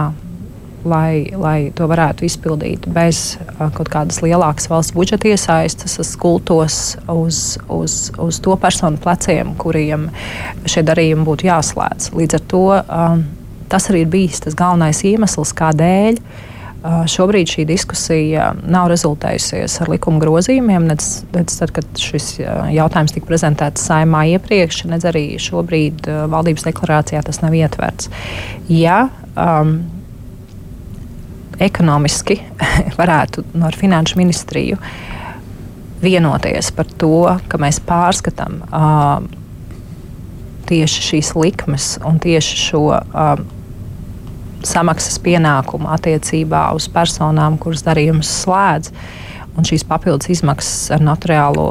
lai, lai to varētu izpildīt bez uh, kaut kādas lielākas valsts budžeta iesaistas, skultos uz, uz, uz to personu pleciem, kuriem šie darījumi būtu jāslēdz. Līdz ar to um, tas arī ir bijis tas galvenais iemesls, kādēļ. Uh, šobrīd šī diskusija nav rezultējusies ar likuma grozījumiem, nedz, nedz tad, kad šis uh, jautājums tika prezentēts saimā iepriekš, nedz arī šobrīd valdības deklarācijā tas nav ietverts. Ja um, ekonomiski <laughs> varētu no finanšu ministriju vienoties par to, ka mēs pārskatām uh, tieši šīs likmes un tieši šo uh, samaksas pienākumu attiecībā uz personām, kuras darījums slēdz, un šīs papildus izmaksas ar notariālo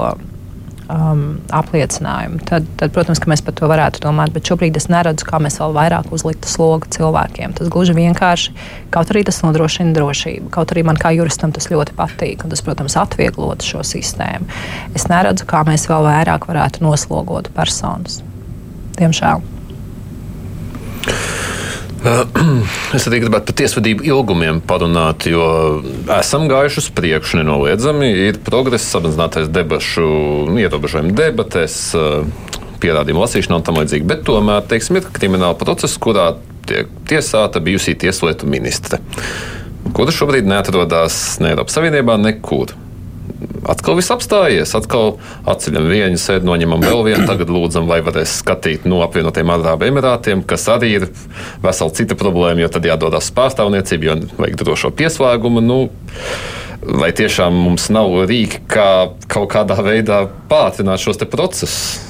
um, apliecinājumu, tad, tad, protams, mēs par to varētu domāt. Bet šobrīd es neredzu, kā mēs vēl vairāk uzliktu slogu cilvēkiem. Tas gluži vienkārši, kaut arī tas nodrošina drošību, kaut arī man kā juristam tas ļoti patīk, un tas, protams, atvieglotu šo sistēmu. Es neredzu, kā mēs vēl vairāk varētu noslogot personas. Diemžēl. Es arī gribētu par tiesvedību ilgumiem parunāt, jo esam gājuši uz priekšu nenoliedzami. Ir progress samazinātais debašu nu, ierobežojumu debatēs, pierādījumu lasīšanā un tam līdzīgi. Bet tomēr, teiksim, ir krimināla process, kurā tiek tiesāta bijusī tieslietu ministre, kura šobrīd neatrodas ne Eiropas Savienībā, nekur. Atkal viss apstājies. Atkal atceļam vienu sēdi, noņemam vēl vienu. Tagad lūdzam, vai varēs skatīt no apvienotiem Arābu Emirātiem, kas arī ir vesela cita problēma, jo tad jādodas pārstāvniecība, jo vajag drošo pieslēgumu. Nu, vai tiešām mums nav rīki, kā kaut kādā veidā pātrināt šos procesus?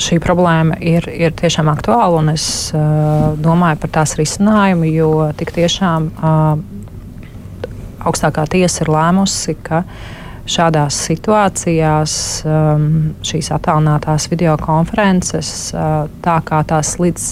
šī problēma ir, ir tiešām aktuāla, un es uh, domāju par tās risinājumu, jo tik tiešām uh, augstākā tiesa ir lēmusi, ka šādās situācijās um, šīs attālinātās videokonferences, uh, tā kā tās līdz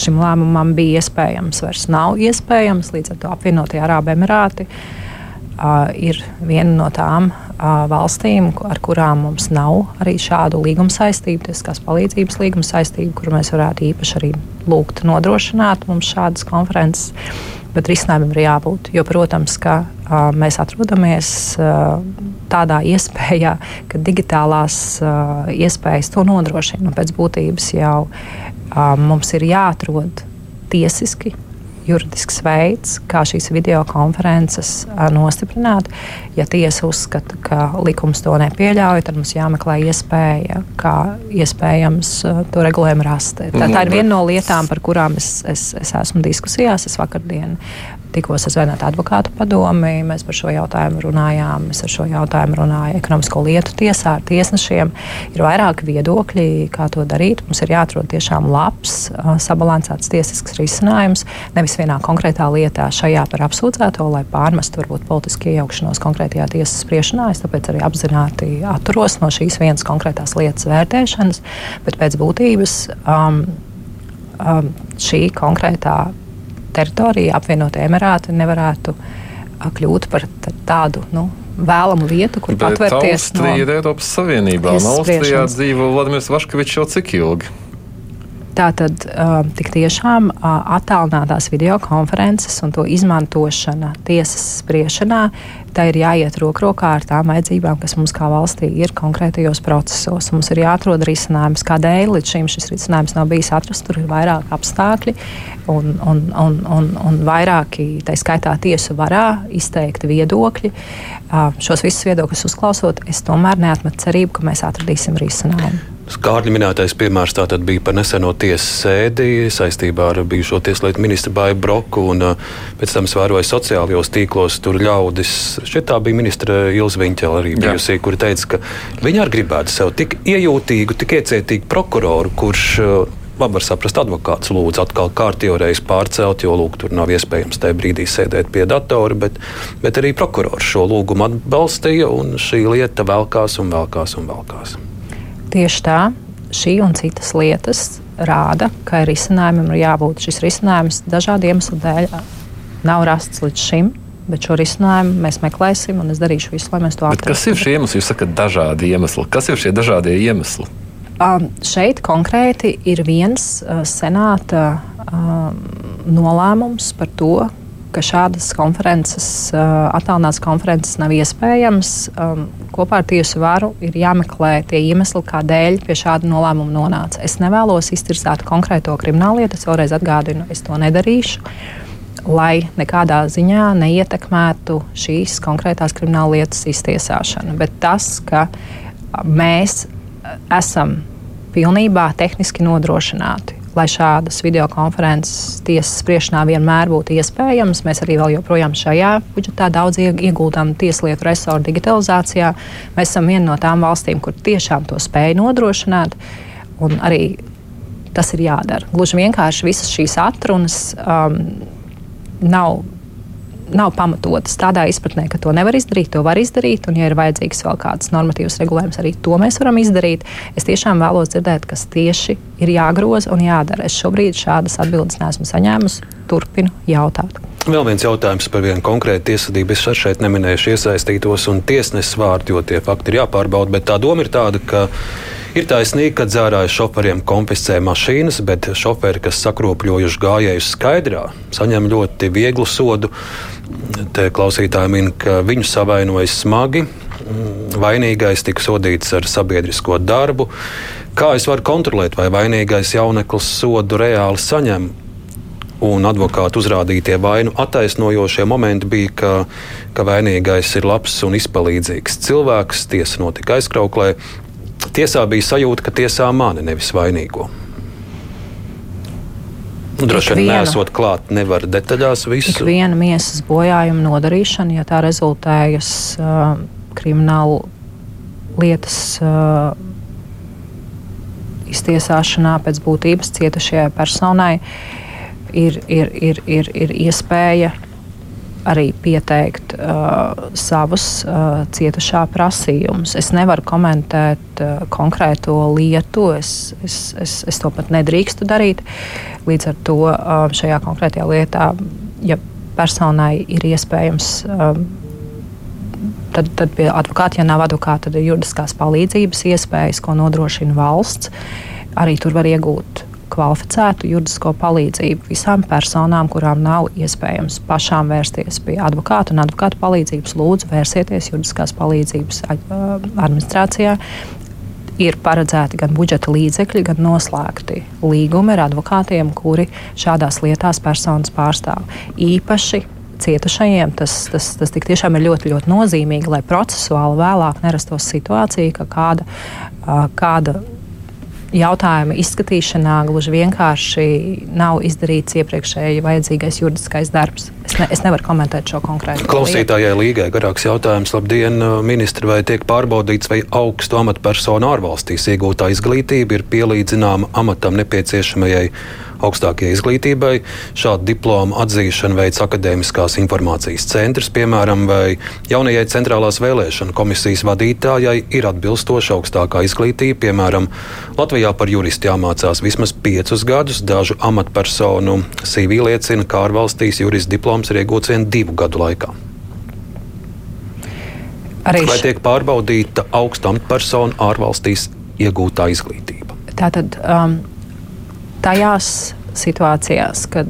šim lēmumam bija iespējams, vairs nav iespējams. Līdz ar to apvienotie Arābu Emirāti uh, ir viena no tām uh, valstīm, ar kurām mums nav arī šādu līguma saistību, tiesiskās palīdzības līguma saistību, kur mēs varētu īpaši arī lūgt nodrošināt mums šādas konferences bet risinājumam ir jābūt. Jo, protams, ka uh, mēs atrodamies uh, tādā iespējā, ka digitālās uh, iespējas to nodrošina. Pēc būtības jau uh, mums ir jāatrod tiesiski juridisks veids, kā šīs video konferences nostiprināt. Ja tiesa uzskata, ka likums to nepieļauj, tad mums jāmeklē iespēja, kā iespējams to regulējumu rast. Tā, tā ir viena no lietām, par kurām es, es, es esmu diskusijās. Es vakardien tikos Zvaigznāta advokātu padomi. Mēs par šo jautājumu runājām. Es ar šo jautājumu runāju ekonomisko lietu tiesā ar tiesnešiem. Ir vairāki viedokļi, kā to darīt. Mums ir jāatrod tiešām labs, sabalansēts tiesisks risinājums. Nevis vienā konkrētā lietā šajā par apsūdzēto, lai pārmestu varbūt politisku iejaukšanos konkrētajā tiesas spriešanā. Es tāpēc arī apzināti atturos no šīs vienas konkrētās lietas vērtēšanas, bet pēc būtības um, um, šī konkrētā teritorija, apvienotie Emirāti, nevarētu kļūt par tādu nu, vēlamu vietu, kur Bet patvērties. Austrija no ir Eiropas Savienībā, un Austrijā dzīvo Vladimirs Vaškevičs jau cik ilgi? Tātad tik tiešām attālinātās videokonferences un to izmantošana tiesas spriešanā, tā ir jāiet roku rokā ar tām vajadzībām, kas mums kā valstī ir konkrētajos procesos. Mums ir jāatrod risinājums, kādēļ līdz šim šis risinājums nav bijis atrasts. Tur ir vairāk apstākļi un, un, un, un, un vairāki, tā skaitā tiesu varā, izteikti viedokļi. Šos visus viedokļus uzklausot, es tomēr neatmetu cerību, ka mēs atradīsim risinājumu. Kārļa minētais piemērs tātad bija par neseno tiesas sēdi saistībā ar bijušo tieslietu ministru Bāju Broku. Un, pēc tam es vēroju sociālajos tīklos, tur ļaudis, šķiet tā bija ministra Ilza Viņķela arī bijusi, kur teica, ka viņa arī gribētu sev tik iejūtīgu, tik iecietīgu prokuroru, kurš labi var saprast, advokāts lūdz atkal kārtīgi reizi pārcelt, jo lūk, tur nav iespējams tajā brīdī sēdēt pie datora, bet, bet arī prokurors šo lūgumu atbalstīja, un šī lieta velkās un velkās un velkās. Tieši tā, šī un citas lietas rāda, ka risinājumam ir jābūt. Šis risinājums dažādu iemeslu dēļ nav rasts līdz šim. Bet šo risinājumu mēs meklēsim, un es darīšu visu, lai mēs to atrastu. Kas ir šie iemesli? Jūs sakat, dažādi iemesli. Kas ir šie dažādie iemesli? Um, šeit konkrēti ir viens uh, senāta um, nolēmums par to, ka šādas konferences, attālinātas konferences nav iespējamas. Kopā ar tiesu varu ir jāmeklē tie iemesli, kādēļ pie šāda nolēmuma nonāca. Es nevēlos iztirzāt konkrēto krimināllietu, es vēlreiz atgādinu, es to nedarīšu. Lai nekādā ziņā neietekmētu šīs konkrētās krimināllietas iztiesāšanu. Bet tas, ka mēs esam pilnībā tehniski nodrošināti lai šādas videokonferences tiesas spriešanā vienmēr būtu iespējamas. Mēs arī joprojām šajā budžetā daudz ieguldām tieslietu resursu digitalizācijā. Mēs esam viena no tām valstīm, kur tiešām to spēj nodrošināt. Un arī tas ir jādara. Gluži vienkārši visas šīs atrunas um, nav nav pamatotas tādā izpratnē, ka to nevar izdarīt, to var izdarīt, un, ja ir vajadzīgs vēl kāds normatīvs regulējums, arī to mēs varam izdarīt. Es tiešām vēlos dzirdēt, kas tieši ir jāgroza un jādara. Es šobrīd šādas atbildes neesmu saņēmusi, turpinu jautāt. Vēl viens jautājums par vienu konkrētu tiesvedību. Es šeit neminēšu iesaistītos un tiesneses vārdu, jo tie fakti ir jāpārbauda. Bet tā doma ir tāda, ka Ir taisnība, ka dzērāju šoferiem konfiscē mašīnas, bet šoferi, kas sakropļojuši gājējus skaidrā, saņem ļoti vieglu sodu. Te klausītāji min, ka viņu savainojas smagi. Vainīgais tika sodīts ar sabiedrisko darbu. Kā es varu kontrolēt, vai vainīgais jauneklis sodu reāli saņem? un advokātu uzrādītie vainu attaisnojošie momenti bija, ka, ka vainīgais ir labs un izpalīdzīgs cilvēks. Tiesa notika aizkrauklē. Tiesā bija sajūta, ka tiesā mani nevis vainīgo. Nu, droši vien nesot klāt, nevar detaļās visu. Viena miesas bojājuma nodarīšana, ja tā rezultējas uh, kriminālu lietas uh, iztiesāšanā pēc būtības cietušajai personai, ir, ir, ir, ir, ir iespēja arī pieteikt uh, savus uh, cietušā prasījumus. Es nevaru komentēt uh, konkrēto lietu, es, es, es, es to pat nedrīkstu darīt. Līdz ar to uh, šajā konkrētajā lietā, ja personai ir iespējams. Uh, Tad, tad pie advokāta, ja nav advokāta, tad ir juridiskās palīdzības iespējas, ko nodrošina valsts. Arī tur var iegūt kvalificētu juridisko palīdzību visām personām, kurām nav iespējams pašām vērsties pie advokāta un advokāta palīdzības. Lūdzu, vērsieties juridiskās palīdzības administrācijā. Ir paredzēti gan budžeta līdzekļi, gan noslēgti līgumi ar advokātiem, kuri šādās lietās personas pārstāv. Īpaši cietušajiem tas, tas, tas tiešām ir ļoti, ļoti nozīmīgi, lai procesuāli vēlāk nerastos situācija, ka kāda, kāda jautājuma izskatīšanā gluži vienkārši nav izdarīts iepriekšēji vajadzīgais juridiskais darbs. Es, ne, es nevaru komentēt šo konkrētu. Klausītājai līgai garāks jautājums. Labdien, ministri, vai tiek pārbaudīts, vai augstu amatpersonu ārvalstīs iegūtā izglītība ir pielīdzināma amatam nepieciešamajai augstākajai izglītībai. Šādu diplomu atzīšanu veids Akademiskās informācijas centrs, piemēram, vai jaunajai centrālās vēlēšana komisijas vadītājai ir atbilstoša augstākā izglītība. Piemēram, Latvijā par juristu jāmācās vismaz piecus gadus. Dažu amatpersonu CV liecina, ka ārvalstīs jurista diploms ir iegūts vien divu gadu laikā. Arī Vai tiek pārbaudīta augsta amatpersonu ārvalstīs iegūtā izglītība? Tātad um, tajās situācijās, kad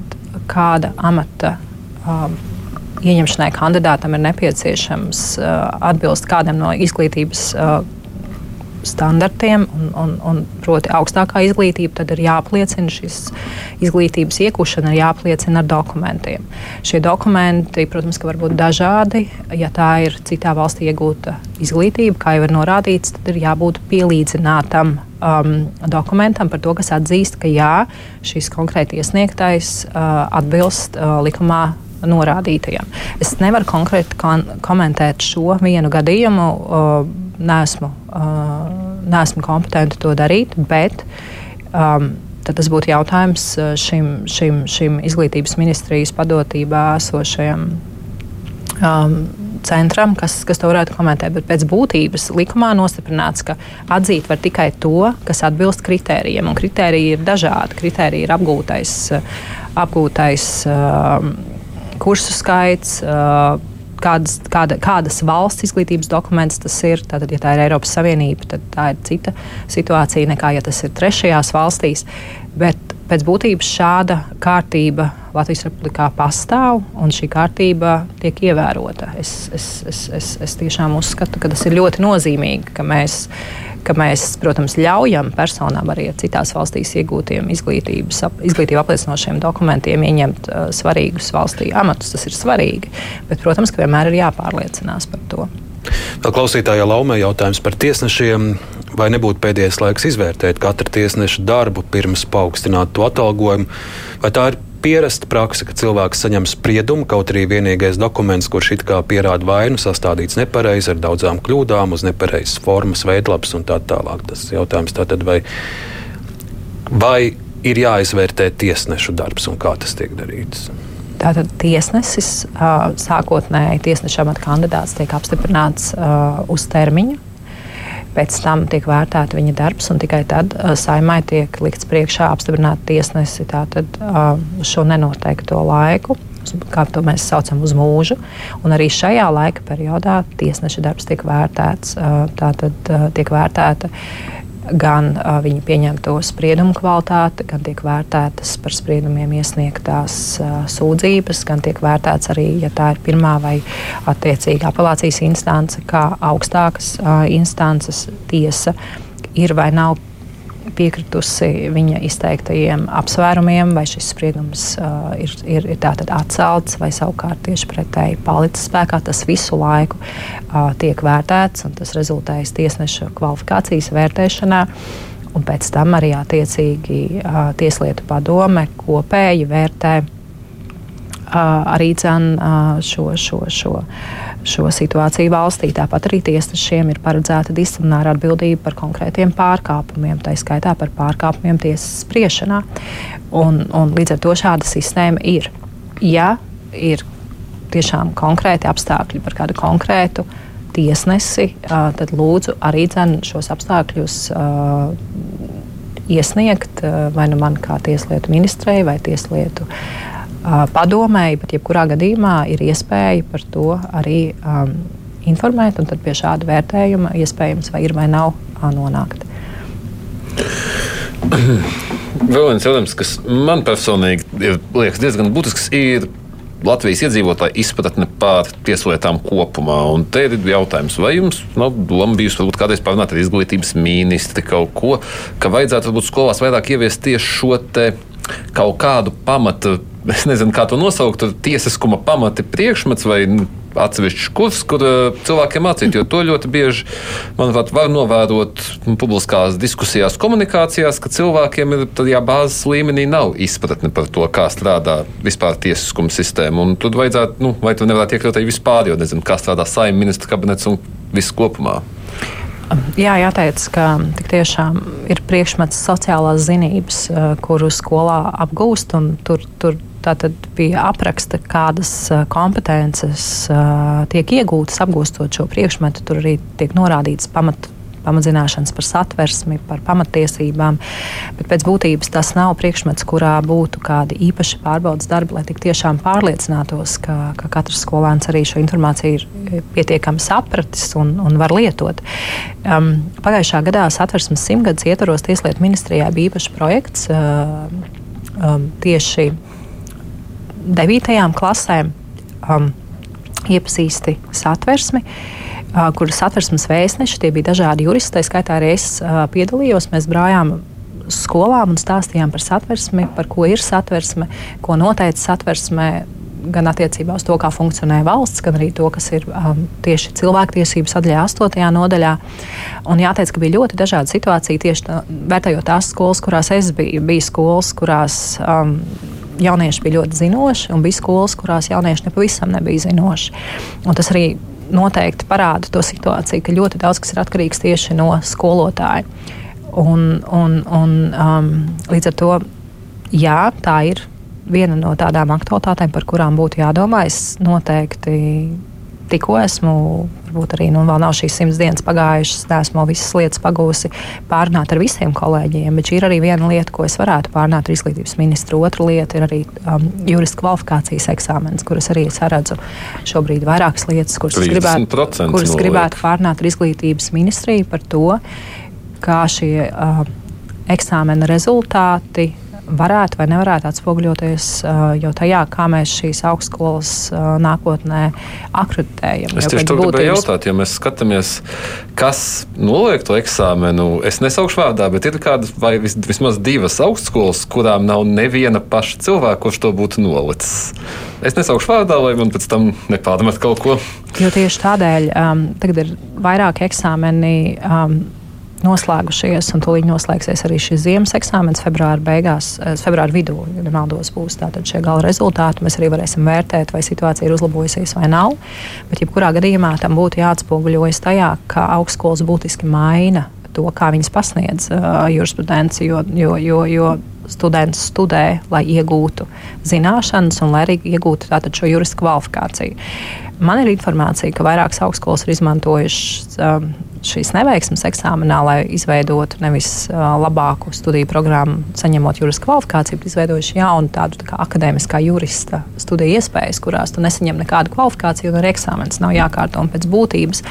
kāda amata um, ieņemšanai kandidātam ir nepieciešams uh, atbilst kādam no izglītības uh, standartiem, un, un, un proti augstākā izglītība, tad ir jāapliecina šis izglītības iegūšana, ir jāapliecina ar dokumentiem. Šie dokumenti, protams, var būt dažādi. Ja tā ir citā valstī iegūta izglītība, kā jau ir norādīts, tad ir jābūt pielīdzinātam um, dokumentam par to, kas atzīst, ka jā, šis konkrēti iesniegtais uh, atbilst uh, likumā norādītajam. Es nevaru konkrēti kon komentēt šo vienu gadījumu. Uh, nesmu, uh, nesmu kompetenti to darīt, bet um, tas būtu jautājums šim, šim, šim izglītības ministrijas padotībā esošajam um, centram, kas, kas to varētu komentēt. Bet pēc būtības likumā nostiprināts, ka atzīt var tikai to, kas atbilst kritērijiem. Un kritēriji ir dažādi. Kritēriji ir apgūtais, apgūtais uh, kursu skaits. Uh, kādas, kāda, kādas valsts izglītības dokuments tas ir. Tātad, ja tā ir Eiropas Savienība, tad tā ir cita situācija nekā ja tas ir trešajās valstīs. Bet pēc būtības šāda kārtība Latvijas Republikā pastāv un šī kārtība tiek ievērota. Es, es, es, es, es tiešām uzskatu, ka tas ir ļoti nozīmīgi, ka mēs, ka mēs protams, ļaujam personām arī citās valstīs iegūtiem izglītības, izglītību apliecinošiem dokumentiem ieņemt uh, svarīgus valstī amatus. Tas ir svarīgi, bet, protams, ka vienmēr ir jāpārliecinās par to. Vēl klausītājā laumē jautājums par tiesnešiem. Vai nebūtu pēdējais laiks izvērtēt katra tiesneša darbu pirms paaugstināt to atalgojumu? Vai tā ir pierasta praksa, ka cilvēks saņem spriedumu, kaut arī vienīgais dokuments, kurš it kā pierāda vainu, sastādīts nepareizi ar daudzām kļūdām, uz nepareizas formas, veidlaps un tā tālāk. Tas jautājums tātad vai, vai ir jāizvērtē tiesnešu darbs un kā tas tiek darīts? Tātad tiesnesis, sākotnēji tiesneša amata kandidāts tiek apstiprināts uz termiņu. Pēc tam tiek vērtēta viņa darbs, un tikai tad saimai tiek likts priekšā apstiprināt tiesnesi tātad, uz šo nenoteikto laiku kā to mēs saucam, uz mūžu. Un arī šajā laika periodā tiesneša darbs tiek vērtēts. Tātad tiek vērtēta gan uh, viņa pieņemto spriedumu kvalitāte, gan tiek vērtētas par spriedumiem iesniegtās uh, sūdzības, gan tiek vērtēts arī, ja tā ir pirmā vai attiecīga apelācijas instance, kā augstākas uh, instances tiesa ir vai nav piekritusi viņa izteiktajiem apsvērumiem, vai šis spriedums uh, ir, ir, ir atcelts, vai savukārt tieši pretēji palicis spēkā. Tas visu laiku uh, tiek vērtēts, un tas rezultējas tiesneša kvalifikācijas vērtēšanā. Un pēc tam arī attiecīgi uh, Tieslietu padome kopēji vērtē uh, arī dzen, uh, šo, šo, šo šo situāciju valstī. Tāpat arī tiesnešiem ir paredzēta disciplināra atbildība par konkrētiem pārkāpumiem, tā skaitā par pārkāpumiem tiesas spriešanā. Un, un līdz ar to šāda sistēma ir. Ja ir tiešām konkrēti apstākļi par kādu konkrētu tiesnesi, tad lūdzu arī šos apstākļus iesniegt vai nu man kā tieslietu ministrei vai tieslietu padomēji, bet jebkurā gadījumā ir iespēja par to arī um, informēt, un tad pie šāda vērtējuma iespējams vai ir vai nav nonākt. Vēl viens jautājums, kas man personīgi ir, liekas diezgan būtisks, ir Latvijas iedzīvotāju izpratne par tieslietām kopumā. Un te ir jautājums, vai jums nav nu, doma bijusi varbūt kādreiz parunāt ar izglītības ministri kaut ko, ka vajadzētu varbūt skolās vairāk ieviest tieši šo te kaut kādu pamatu es nezinu, kā to nosaukt, tiesiskuma pamati priekšmets vai atsevišķs kurs, kur uh, cilvēkiem mācīt. Jo to ļoti bieži, manuprāt, var novērot publiskās diskusijās, komunikācijās, ka cilvēkiem ir tajā bāzes līmenī nav izpratne par to, kā strādā vispār tiesiskuma sistēma. Un tad vajadzētu, nu, vai tu nevarētu iekļaut arī vispār, jo nezinu, kā strādā saimnieks, ministra kabinets un viss kopumā. Jā, jāteic, ka tiešām ir priekšmets sociālās zinības, kuru skolā apgūst. Tur, tur Tātad bija apraksta, kādas kompetences uh, tiek iegūtas apgūstot šo priekšmetu. Tur arī tiek norādīts pamat, pamatzināšanas par satversmi, par pamatiesībām. Bet pēc būtības tas nav priekšmets, kurā būtu kādi īpaši pārbaudas darbi, lai tik tiešām pārliecinātos, ka, ka katrs skolēns arī šo informāciju ir pietiekami sapratis un, un var lietot. Um, pagājušā gadā satversmes simtgadus ietvaros Tieslietu ministrijā bija īpašs projekts uh, um, tieši devītajām klasēm um, iepazīsti satversmi. Uh, kuras satversmes vēstneši, tie bija dažādi juristi, tā skaitā arī es uh, piedalījos. Mēs brājām skolām un stāstījām par satversmi, par ko ir satversme, ko noteica satversme, gan attiecībā uz to, kā funkcionē valsts, gan arī to, kas ir um, tieši cilvēktiesību sadaļā, 8. nodaļā. Un jāteic, ka bija ļoti dažādi situācija tieši tā, vērtējot tās skolas, kurās es biju. Bija skolas, kurās um, jaunieši bija ļoti zinoši, un bija skolas, kurās jaunieši nepavisam nebija zinoši. Un tas arī noteikti parāda to situāciju, ka ļoti daudz kas ir atkarīgs tieši no skolotāja. Un, un, un, um, līdz ar to jā, tā ir viena no tādām aktualitātēm, par kurām būtu jādomā. Es noteikti tikko esmu, varbūt arī nu, vēl nav šīs simts dienas pagājušas, neesmu visas lietas pagūsi pārunāt ar visiem kolēģiem. Bet šī ir arī viena lieta, ko es varētu pārunāt ar izglītības ministru. Otra lieta ir arī um, jurista kvalifikācijas eksāmenis, kuras arī es redzu šobrīd vairākas lietas, kuras gribētu, kuras gribētu pārunāt ar izglītības ministriju par to, kā šie uh, eksāmena rezultāti varētu vai nevarētu atspoguļoties jau tajā, kā mēs šīs augstskolas nākotnē akreditējam. Es tieši to gribēju jautāt, ja mēs skatāmies, kas noliek to eksāmenu. Es nesaukšu vārdā, bet ir kādas vai vis, vismaz divas augstskolas, kurām nav neviena paša cilvēka, kurš to būtu nolicis. Es nesaukšu vārdā, lai man pēc tam nepārmet kaut ko. Jo tieši tādēļ um, tagad ir vairāk eksāmeni. Um, noslēgušies, un tūlīt noslēgsies arī šis ziemas eksāmenis februāra beigās, eh, februāra vidū, ja nemaldos, būs tātad šie gala rezultāti. Mēs arī varēsim vērtēt, vai situācija ir uzlabojusies vai nav. Bet, jebkurā gadījumā tam būtu jāatspoguļojas tajā, ka augstskolas būtiski maina to, kā viņas pasniedz uh, jurisprudenci, jo, jo, jo, jo students studē, lai iegūtu zināšanas un lai arī iegūtu šo juristu kvalifikāciju. Man ir informācija, ka vairākas augstskolas ir izmantojušas um, šīs neveiksmes eksāmenā, lai izveidotu nevis uh, labāku studiju programmu, saņemot jurisku kvalifikāciju, bet izveidojuši jaunu tādu tā akadēmiskā jurista studiju iespējas, kurās tu nesaņem nekādu kvalifikāciju, un arī eksāmenis nav jākārto. Pēc būtības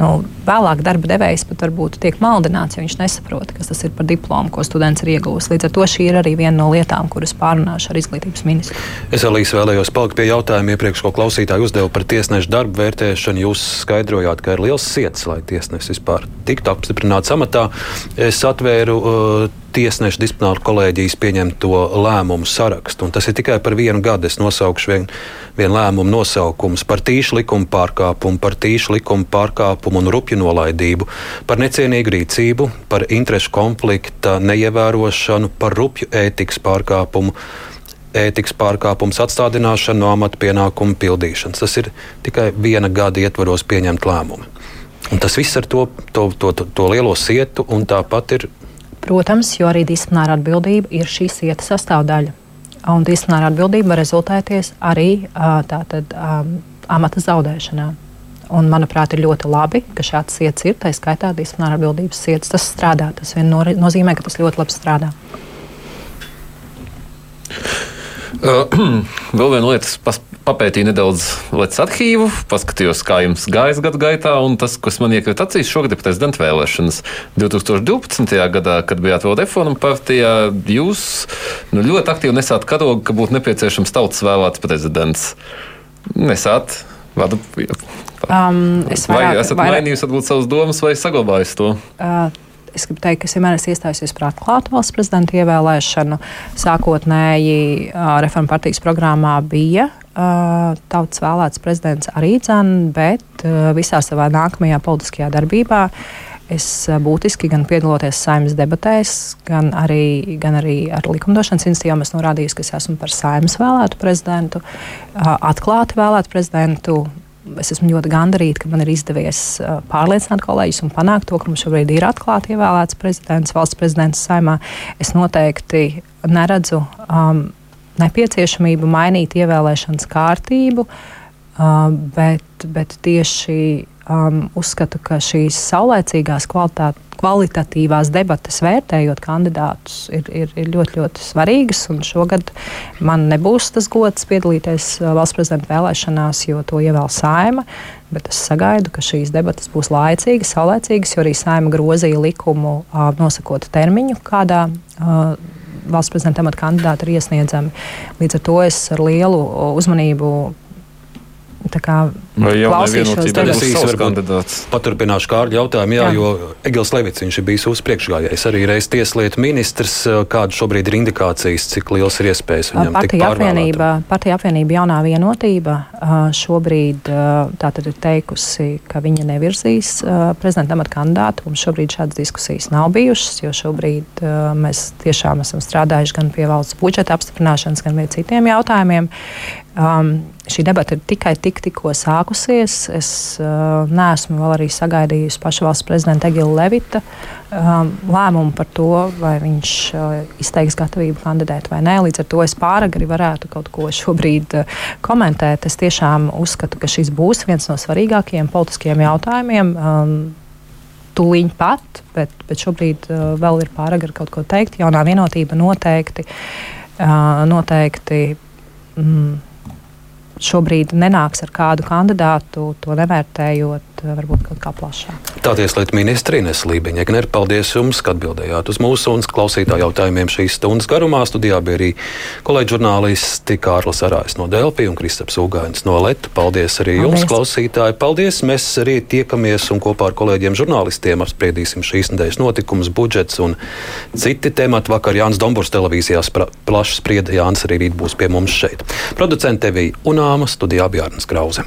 nu, vēlāk darba devējs pat varbūt tiek maldināts, jo viņš nesaprot, kas tas ir par diplomu, ko students ir iegūmis. Līdz ar to šī ir arī viena no lietām, kuras pārunāšu ar izglītības ministru. Es arī vēlējos palikt pie jautājuma iepriekš, ko klausītāji uzdeva par tiesnešu darbu vērtēšanu. Jūs skaidrojāt, ka ir liels ciets, lai tiesnesis es vispār tiktu apstiprināts amatā, es atvēru uh, tiesneša disciplināru kolēģijas pieņemto lēmumu sarakstu. Tas ir tikai par vienu gadu. Es nosaukšu vienu vien lēmumu nosaukumus par tīšu likuma pārkāpumu, par tīšu likuma pārkāpumu un rupju nolaidību, par necienīgu rīcību, par interešu konflikta neievērošanu, par rupju ētikas pārkāpumu ētikas pārkāpums, atstādināšana no amata pienākumu pildīšanas. Tas ir tikai viena gada ietvaros pieņemt lēmumu. Un tas viss ar to, to, to, to, to lielo sietu, un tāpat ir. Protams, jo arī disciplināra atbildība ir šīs sietas sastāvdaļa. Un disciplināra atbildība var rezultēties arī tātad, amata zaudēšanā. Un, manuprāt, ir ļoti labi, ka šāds sietas ir. Tā skaitā disciplināra atbildības sietas. Tas strādā. Tas vien nozīmē, ka tas ļoti labi strādā. <clears throat> Vēl viena lieta, kas papētīja nedaudz Latvijas arhīvu, paskatījos, kā jums gājas gadu gaitā, un tas, kas man iekrita acīs, šogad ir prezidenta vēlēšanas. 2012. gadā, kad bijāt vēl reformu partijā, jūs nu, ļoti aktīvi nesāt karogu, ka būtu nepieciešams tautas vēlēts prezidents. Nesāt. Vadu, um, vairāk, vai esat vairāk... mainījis varbūt, savas domas vai saglabājis to? Uh, es gribu teikt, ka es vienmēr esmu iestājusies par atklātu valsts prezidenta ievēlēšanu. Sākotnēji reforma partijas programmā bija tautas vēlēts prezidents arī dzēn, bet visā savā nākamajā politiskajā darbībā. Es būtiski gan piedaloties saimnes debatēs, gan arī, gan arī ar likumdošanas institūcijām esmu norādījis, ka es esmu par saimnes vēlētu prezidentu, atklāti vēlētu prezidentu, es esmu ļoti gandarīta, ka man ir izdevies pārliecināt kolēģus un panākt to, ka mums šobrīd ir atklāti ievēlēts prezidents, valsts prezidents saimā. Es noteikti neredzu um, nepieciešamību mainīt ievēlēšanas kārtību, uh, bet, bet tieši um, uzskatu, ka šīs saulēcīgās kvalitatīvās debates vērtējot kandidātus ir, ir, ir ļoti, ļoti svarīgas. Šogad man nebūs tas gods piedalīties uh, valsts prezidenta vēlēšanās, jo to ievēl saima. Bet es sagaidu, ka šīs debatas būs laicīgas, saulēcīgas, jo arī saima grozīja likumu, uh, nosakot termiņu, kādā uh, valsts prezidenta amata kandidāti ir iesniedzami. Līdz ar to es ar lielu uzmanību Vai jau klausīšos debatēs. Paturpināšu Kārļa jautājumu, jā, jā. jo Egils Levits ir bijis uzpriekšgājējs, arī reiz tieslietu ministrs. Kāda šobrīd ir indikācijas, cik liels ir iespējas viņam partija tikt apvienība, partija apvienība jaunā vienotība šobrīd tātad ir teikusi, ka viņa nevirzīs prezidenta amata kandidātu. Mums šobrīd šādas diskusijas nav bijušas, jo šobrīd mēs tiešām esam strādājuši gan pie valsts budžeta apstiprināšanas, gan pie citiem jautājumiem. Um, šī debata ir tikai tik, tikko sākusies. Es uh, neesmu vēl arī sagaidījusi paša valsts prezidenta Egila Levita um, lēmumu par to, vai viņš uh, izteiks gatavību kandidēt vai nē. Līdz ar to es pāragri varētu kaut ko šobrīd uh, komentēt. Es tiešām uzskatu, ka šis būs viens no svarīgākajiem politiskiem jautājumiem. Um, Tūlīt pat, bet, bet šobrīd uh, vēl ir pāragri kaut ko teikt. Jaunā vienotība noteikti. Uh, noteikti mm, šobrīd nenāks ar kādu kandidātu, to nevērtējot varbūt kaut kā plašāk. Tā tieslietu ministra Ines Lībiņa. Gnēr, paldies jums, ka atbildējāt uz mūsu un klausītāju jautājumiem šīs stundas garumā. Studijā bija arī kolēģi žurnālisti Kārlis Arājs no Delpī un Kristaps Ugainis no Leta. Paldies arī paldies. jums, klausītāji. Paldies! Mēs arī tiekamies un kopā ar kolēģiem žurnālistiem apspriedīsim šīs nedēļas notikumus, budžets un citi temati. Vakar Jānis Domburs televīzijā plaši sprieda, Jānis arī rīt būs pie mums šeit. Producente Tevī Unāma studijā Bjārnas Krause.